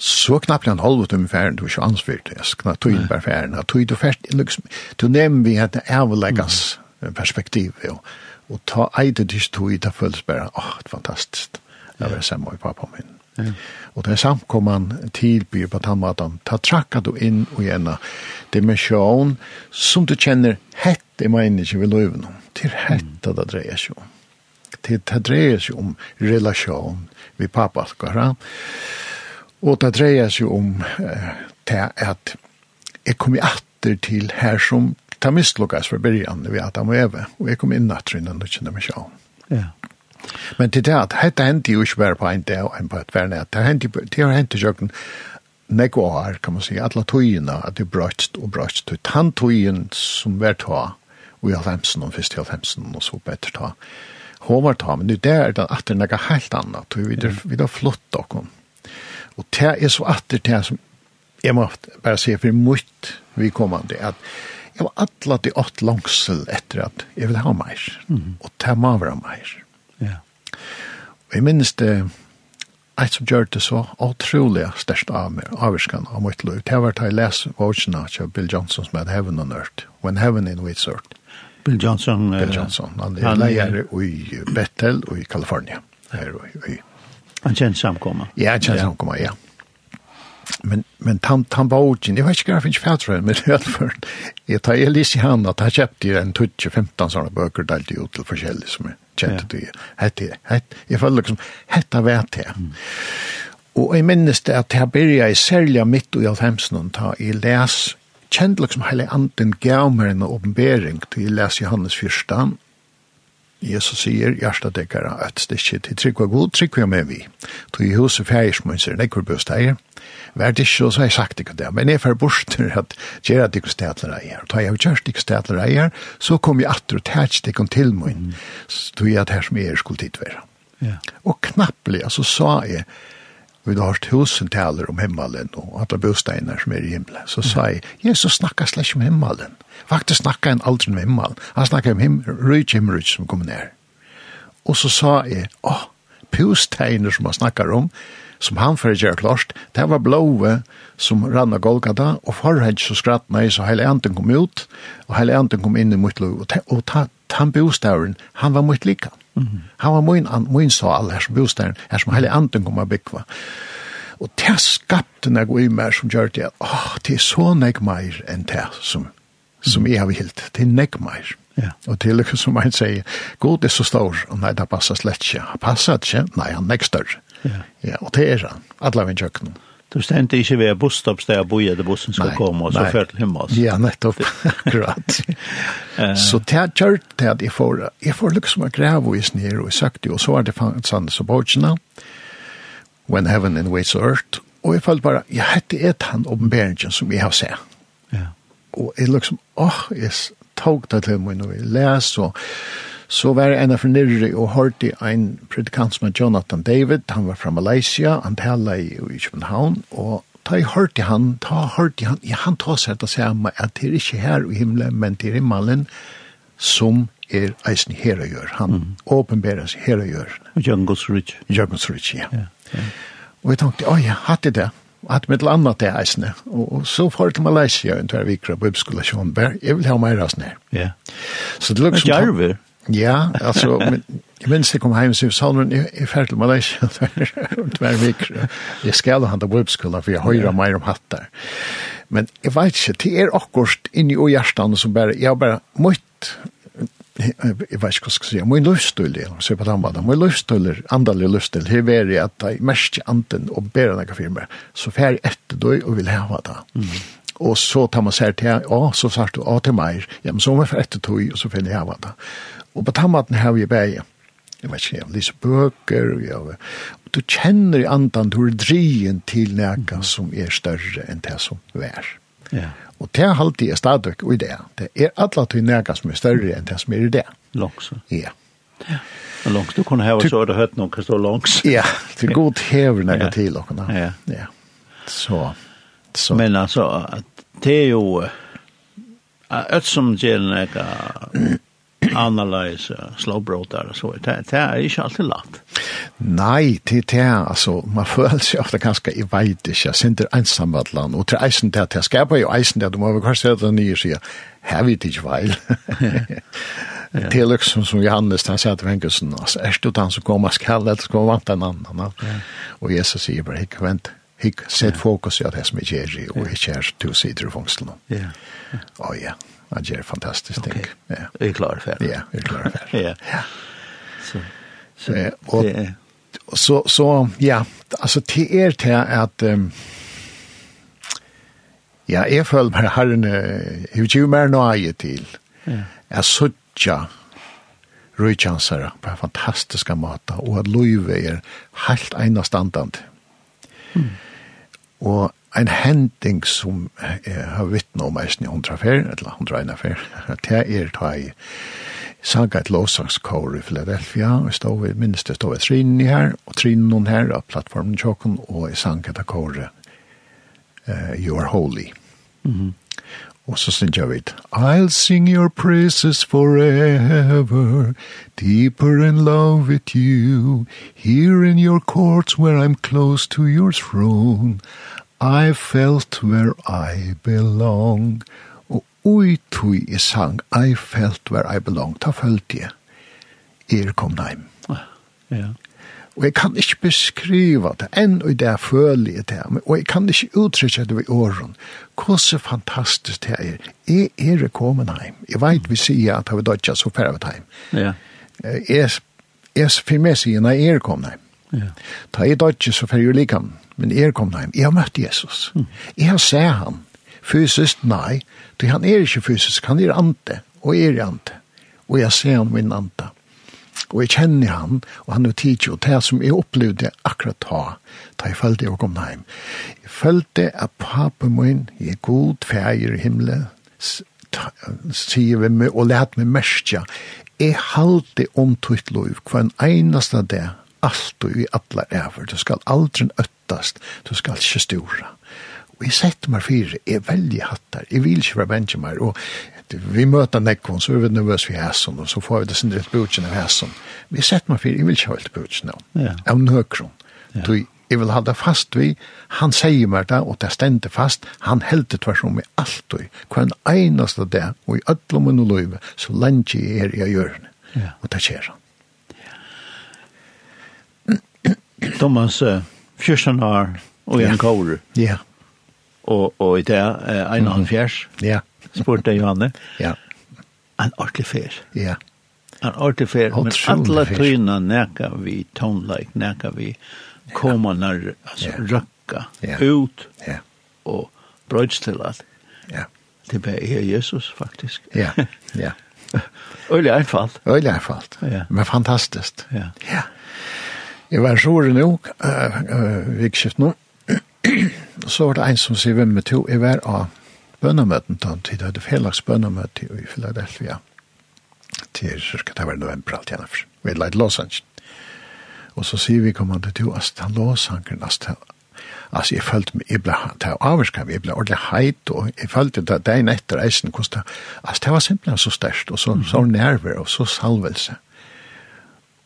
så knappt en halv utom färden du chans för det. Jag ska ta inn på färden. Jag tog det färt liksom. Du nämn vi hade överläggas perspektiv och og ta eide det tog i det føles bare Åh, det fantastiskt. det var samma i pappa min. Mm. Och det samt kom han på tannmaten Ta tracka då in och ena dimensjon som du kjenner hett i människor vid löven. Till hetta det drejer sig om. Det drejer sig om relation vi pappa. Og det dreier seg om eh, til at jeg kom i atter til her som ta mistlokkas fra byrjan ved Adam og Eve, og jeg kom inn atter innan du kjenner meg sjån. Ja. Men til det at dette hendte jo ikke bare på en dag og en på et vernet, det hendte jo hendt i kjøkken nekko år, kan man si, alle togene, at det brøtst og brøtst, og tann togen som var ta, og i halvhemsen, og først i halvhemsen, og så bedre ta, hun var ta, men det er det at det er noe helt annet, og vi har flott dere, Og det er så atter det som jeg må bare si for mye til at jeg var atla til åt langsel etter at jeg vil ha mer, mm. og det må være mer. Ja. Og jeg minnes det, et som gjør det så utrolig størst av meg, avvirskan av mitt liv, det var da jeg leser vågene av Bill Johnson som heter Heaven on Earth, When Heaven in Wheat Earth. Bill Johnson. Bill Johnson, han er leier i Bethel og i Kalifornien, her og i Han kjent samkomma? Ja, han kjent ja. samkomma, ja. Men, men han, han var utgjen, jeg vet ikke hva jeg finnes fætre, men i hvert jeg tar jeg lyst i han at han kjøpte en 20-15 sånne bøker der til til forskjellig som jeg kjente det. Hette, hette, jeg føler liksom, hette vet jeg. Mm. Og jeg minnes det at her byrja jeg særlig midt i alfemsen, ta jeg les, kjent liksom hele anden gav meg en åpenbering til jeg les Johannes 1, Jesus sier, hjärsta dekker at det ikke til trygg var god, trygg var med vi. Tog i huset fjerde som hun sier, nekker bøst eier. Vært ikke, og så har jeg sagt ikke det, men jeg får bort til at gjør at ikke stedler eier. Tog jeg gjørst ikke stedler eier, så kom jeg atter og tætst ikke til min, tog jeg at her som jeg skulle titt være. Ja. Og knapplig, altså sa jeg, vi har tusen taler om himmelen og alle bosteinar som er i himmelen. Så sa jeg, Jesus snakka slett om himmelen. Faktisk snakka han aldri om himmelen. Han snakka om him, rujt himmelut som kom ned. Og så sa jeg, åh, bosteinar som han snakkar om, som han fyrir gjør klart, det var blåve som rann av Golgata, og forheng så skratt meg, så hele anden kom ut, og hele anden kom inn i mitt lov, og, ta, og ta, han bostavren, han var mitt likant. Mm -hmm. Han var min, min sal, her som bostaden, her som hele anten kom å bygge. Og det skapte meg og i mer som gjør det, åh, det er så nek mer enn det som, som jeg har vilt. Det er nek mer. Ja. Og til lykke som man sier, god er så stor, og nei, det passer slett ikke. Han passer ikke, nei, han er nek større. Ja. ja, og det er han, alle min kjøkkenen. Du stendte ikke ved busstopp der jeg bor der bussen skal komme, og så før til himmel. Ja, nettopp, akkurat. så det kjørt det at jeg får, jeg får liksom å greve i snir og søkte, og så var det Sanders og Borgina, When Heaven and Waits Earth, og jeg følte bare, jeg hette et han åpenberingen som jeg har sett. Ja. Og jeg liksom, åh, oh, jeg tog det til meg når jeg leser, og så var jeg en av nyrre og hørte en predikant som er Jonathan David, han var fra Malaysia, han taler i, i København, og ta i hørte han, ta hørte han, ja, han tar seg til å samme, at det er ikke her i himmelen, men det er i malen som er eisen her å gjøre. Han mm. åpenberer seg her å gjøre. og gjør. Jørgens Ridge. Jørgens Ridge, ja. ja, ja. Og jeg tenkte, å ja, hatt det det. Hatt med et annet det eisene. Og, og så får jeg til Malaysia, en tvær vikker på Upskola Jeg vil ha mer meg rasende. Ja. Så det lukker som... Men Jarver? Ja, altså, jeg minns jeg kom hjem sier, Salmen, jeg er ferdig til Malaysia, tver vik, jeg skal handa webskola, for jeg høyra meir om hattar. Men jeg vet ikke, det er akkurat inni og hjertan som bare, jeg har bare møtt, jeg vet ikke hva skal jeg si, min løvstøyl, så på den måten, min løvstøyl, andalig løvstøyl, her er det at jeg mest anden og bedre enn firma, så fer jeg etter døy og vil hava det. Mm. Og så tar man seg til, ja, så sagt du, ja, til meg, ja, men så må jeg fer etter døy, og så finner jeg hava da. Og på tammaten har vi bæg. Jeg vet ikke, jeg lyser bøker, og jeg, du kjenner i andan, du er drien til nega som er større enn det som er. Ja. Og det er alltid er stadig i det. Det er alle til nega som er større enn det som er i det. Langs. Ja. Ja. Og langs, du kunne heve så er det høyt noen som står langs. Ja, det er godt hever nega til dere. Ja. Ja. Så, så. Men altså, det er jo, Ötsum gjerne ega analyse slowbrotar och så. Det, det är inte alltid lätt. Nej, det är alltså man får sig ofta ganska i vet inte. Jag sitter ensam att land och till där det ska på ju eisen där du måste väl kanske det nya sig. Här vet inte väl. Det är liksom som Johannes han säger till Henkelsen alltså är det han som kommer skall det ska vara en annan. Och Jesus säger bara hick vänt. hick sätt fokus i det som är Jerry och hick är du sidor i fångsten. Ja. Ja, ja. Det gjør fantastisk okay. ting. Ja. Er klar for det? Ja, er klar for det. ja. ja. Så, så eh, og, det er... Så, så ja, altså til er til att Um, ja, jeg føler meg herren, hur ju mer nøye till. Ja. Jeg suttja røykjansere på en fantastisk måte, og at løyve er helt enastandant. Mm. Og en hending som jeg har vittnet om eisen i hundra fer, eller hundra eina fer, det er ta i saga et lovsangskår i Philadelphia, og jeg stod ved, minst det stod ved trinen i her, og trinen her av plattformen tjokken, og jeg sang et akkåret uh, You're Holy. Mm -hmm. Og så synes jeg vidt, I'll sing your praises forever, deeper in love with you, here in your courts where I'm close to your throne, I felt where I belong. Og ui tui i sang, I felt where I belong, ta følte jeg. Er kom heim. Ja, ja. Og jeg kan ikke beskriva det, enn og det er følelig det, og jeg kan ikke uttrykke det ved åren. Hvordan fantastisk det er. Jeg er kommet heim. Jeg vet vi sier at vi dødja så færre heim. Ja. Jeg, jeg, for meg sier når jeg er kommet heim. Ja. Ta jeg dødja så færre likam men er kom heim. Jeg har møtt Jesus. Jeg har sett han. Fysisk, nei. Du, han er ikke fysisk, han er ante, og er ante. Og jeg ser han min ante. Og jeg kjenner han, og han er tidlig, og det som jeg opplevde akkurat ta, da jeg følte jeg kom heim. Jeg følte at papen min, er god, feir i himmelen, sier vi meg, og let meg merke, jeg halte om tøyt lov, hva en eneste det, alt og i alla æver. Du skal aldri øttast, du skal ikke stora. Og jeg setter meg fire, jeg velger hattar, jeg vil ikke være benjamer, og vi møter nekkon, så er vi nervøs for hæsson, og så får vi det sindret bøtjen av hæsson. Vi setter meg fire, jeg vil ikke ha helt bøtjen av, ja. av nøkron. Ja. Du, jeg vil det fast vi, han sier meg det, og det stendte fast, han heldur tvers om i alt og hva en einaste det, og i ödlom og løyve, så lenge jeg er i å gjøre det, og det skjer han. Thomas uh, 14 år og en kåre. Ja. Og, og i det uh, en annen fjers. Ja. Spurte jeg Johanne. Ja. En ordentlig fjers. Ja. En ordentlig fjers. Men alle tøyene nækka vi tonelike, nækka vi koma nær, altså ja. røkka ja. ut ja. og brødstillat. Ja. Det bare er Jesus faktisk. Ja, ja. Øylig einfalt. Øylig erfalt. Ja. Men fantastiskt. Ja. Ja. Jeg var sår nå, uh, uh, vikskift nå, så var det en som sier hvem med to, jeg var av bønnemøten da, til det hadde felags bønnemøte i Philadelphia, til cirka, det var november alt igjen, vi jeg leit Los Angeles. Og så sier vi kommande til to, altså han Los Angeles, altså jeg følte meg, jeg ble jag blev ta avskam, jag blev ordentligt hajt och jag följde det dagen efter reisen. Alltså det var simpelthen så størst, og så, mm. så nerver og så salvelse. Mm.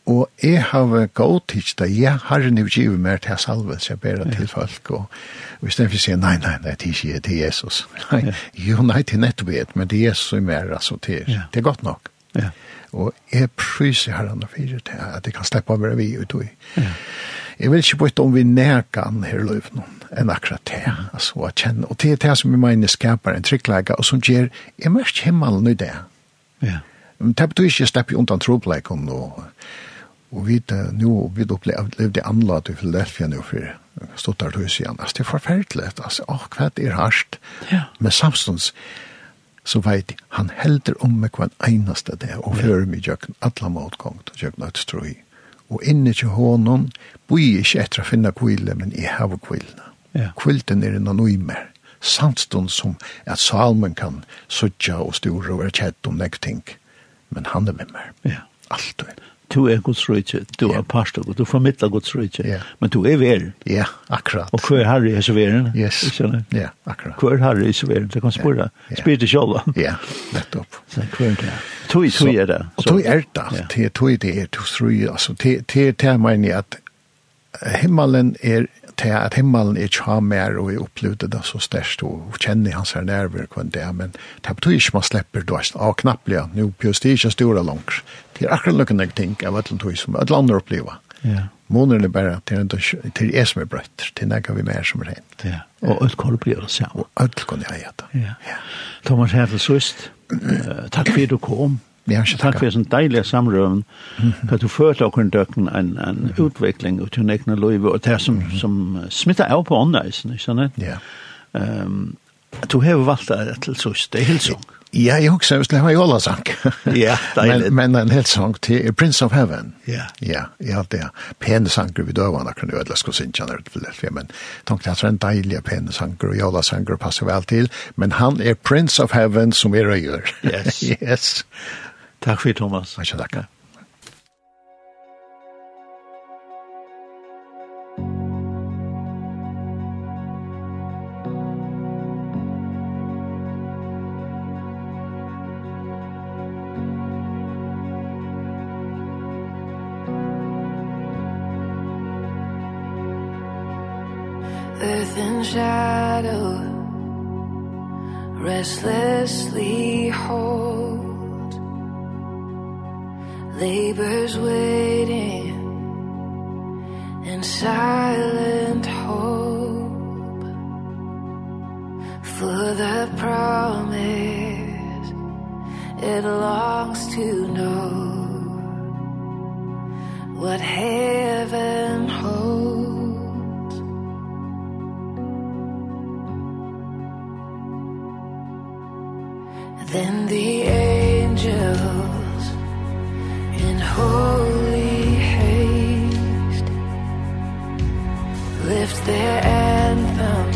Og jeg har gått til det, jeg har en utgivet mer til salve, så jeg ber til folk, og hvis den vil si, nei, nei, nei, det er ikke til Jesus. Nei, jo, nei, til nettopp et, men det er Jesus som er, altså, det er, det er godt nok. Ja. Og jeg pryser herren og fyrir til at jeg kan slippe av meg vi ut i. Ja. Jeg vil ikke bytte om vi nærkan her løv noen, enn akkurat det, altså, å kjenne. Og det er det som vi mener skaper en tryggleika, og som gjør, jeg merker himmelen i det. Ja. Men det betyr ikke jeg slipper undan trobleikon og Og vi nu vi opplevde anlade i Philadelphia nu for stått der hus igjen. Altså, det er forferdelig. Altså, åh, hva er hardt. Ja. Men samstånds, så vet jeg, han helder om meg hver eneste det, og fører meg gjøkken alle motgångt, og gjøkken et strøy. Og inne til hånden, boi ikke etter å finne kvile, men jeg har kvilene. Ja. Kvilten er en anonymer. Samstånd som at salmen kan suttja og sture og være kjett om nekting. Men han er med meg. Ja. Alt det du er Guds rydse, du er pastor, du formidler Guds rydse, men du er veren. Ja, akkurat. Og hver herre er så veren. Yes, ja, akkurat. Hver herre er så veren, så kan spørre, spyr til sjåla. Ja, nettopp. Så hva er det. Tui, tui er det. Og tui er det, ja. er tui det er tui tui, altså, det er det mener at himmelen er til at himmelen er ikke mer og er opplevd det så størst og kjenner hans her nerver kvann det, men det betyr ikke man slipper du er knappelig, nå pjøst det ikke store langer, Det er akkurat noen jeg ting av et eller annet som et land opplever. Ja. Månen er bare til en til jeg som er brøtt, til jeg vi mer som er hen. Ja, og alt kan du bli å se. Og alt kan jeg gjøre. det. Ja. Thomas Hefel Søst, takk for at du kom. Ja, ikke Takk for en deilig samrøven, at du førte åkken døkken en, en utvikling ut til egne liv, og det som, som smittar av på åndeisen, ikke sant? Ja. Um, du har valgt det til Søst, det er helt sånn. Ja, jeg husker hvis det var Jola sang. Ja, deilig. Men, men en helt sang til Prince of Heaven. Ja. Ja, ja, det er pene sanger vi døvene kunne jo ødelig skulle sinja han det ble men tenkte jeg at det er en deilig pene sanger, og Jola sanger passer vel til, men han er Prince of Heaven som er røyer. Yes. yes. Takk for Thomas. Takk for Thomas. neighbors waiting inside. holy haste lift their anthem.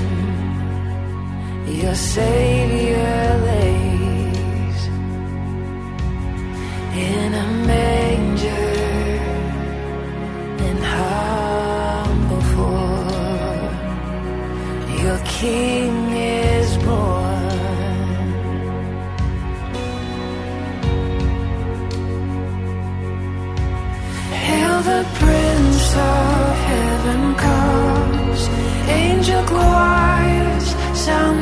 Your savior lays in a manger in humble for. Your king 想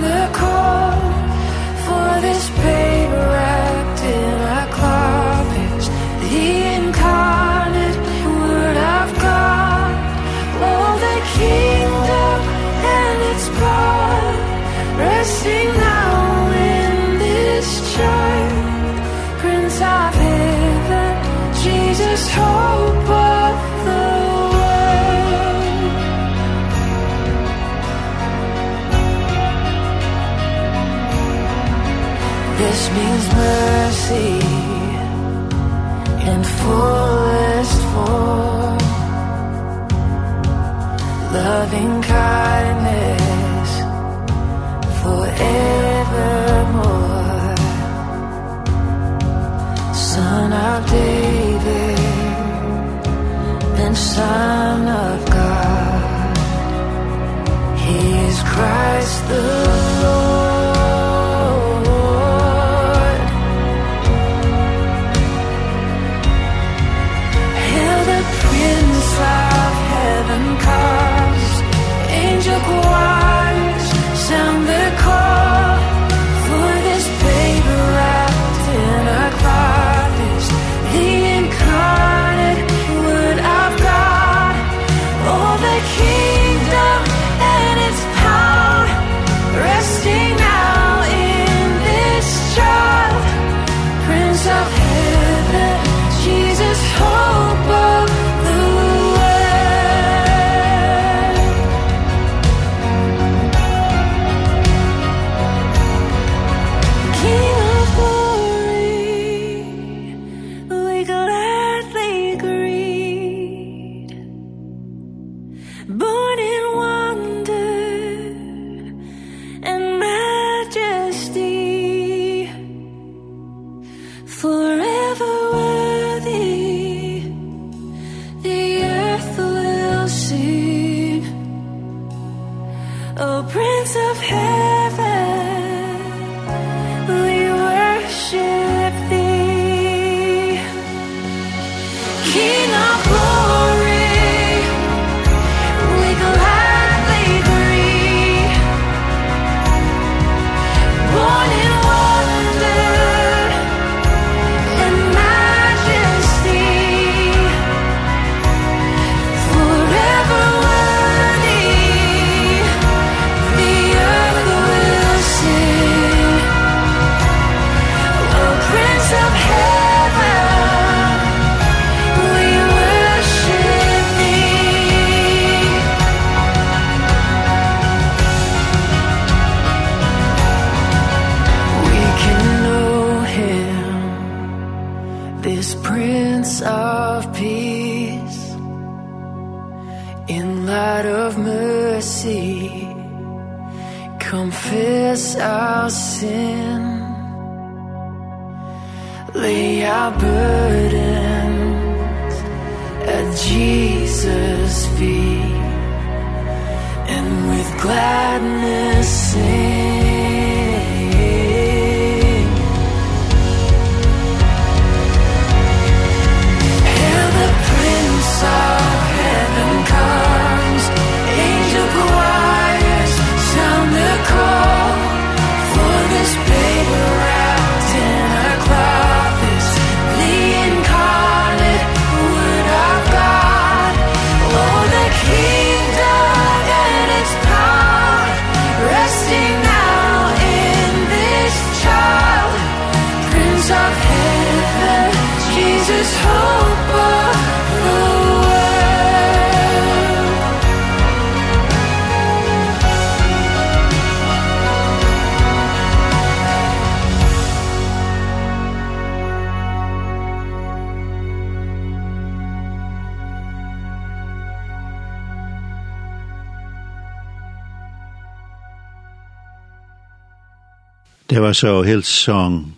heva så Hillsong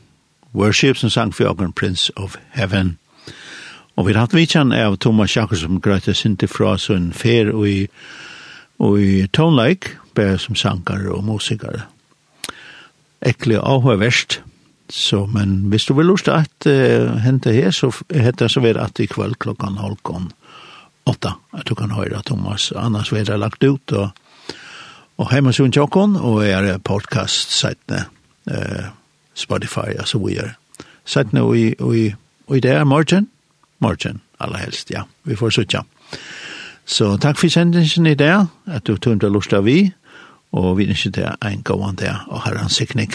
Worship som sang for Jørgen Prince of Heaven. Og vi har hatt vidtjen av Thomas Jakobsen som grøyte sinti fra sånn fer og i, og i Lake, bare som sanger og musikar. Ekkelig avhøy verst. Så, men hvis du vil lust at uh, hente her, så heter det så ved at i kveld klokkan halvkon åtta, at du kan høre Thomas. Annars vil jeg lagt ut og, og hjemme sånn tjokken, og er podcast-sitene eh, Spotify og så videre. Så nå i, i, i det er morgen, morgen aller helst, ja, vi får sitte. Så takk for sendingen i det, at du tog til lust av vi, og vi ønsker deg en gående og har en sikning.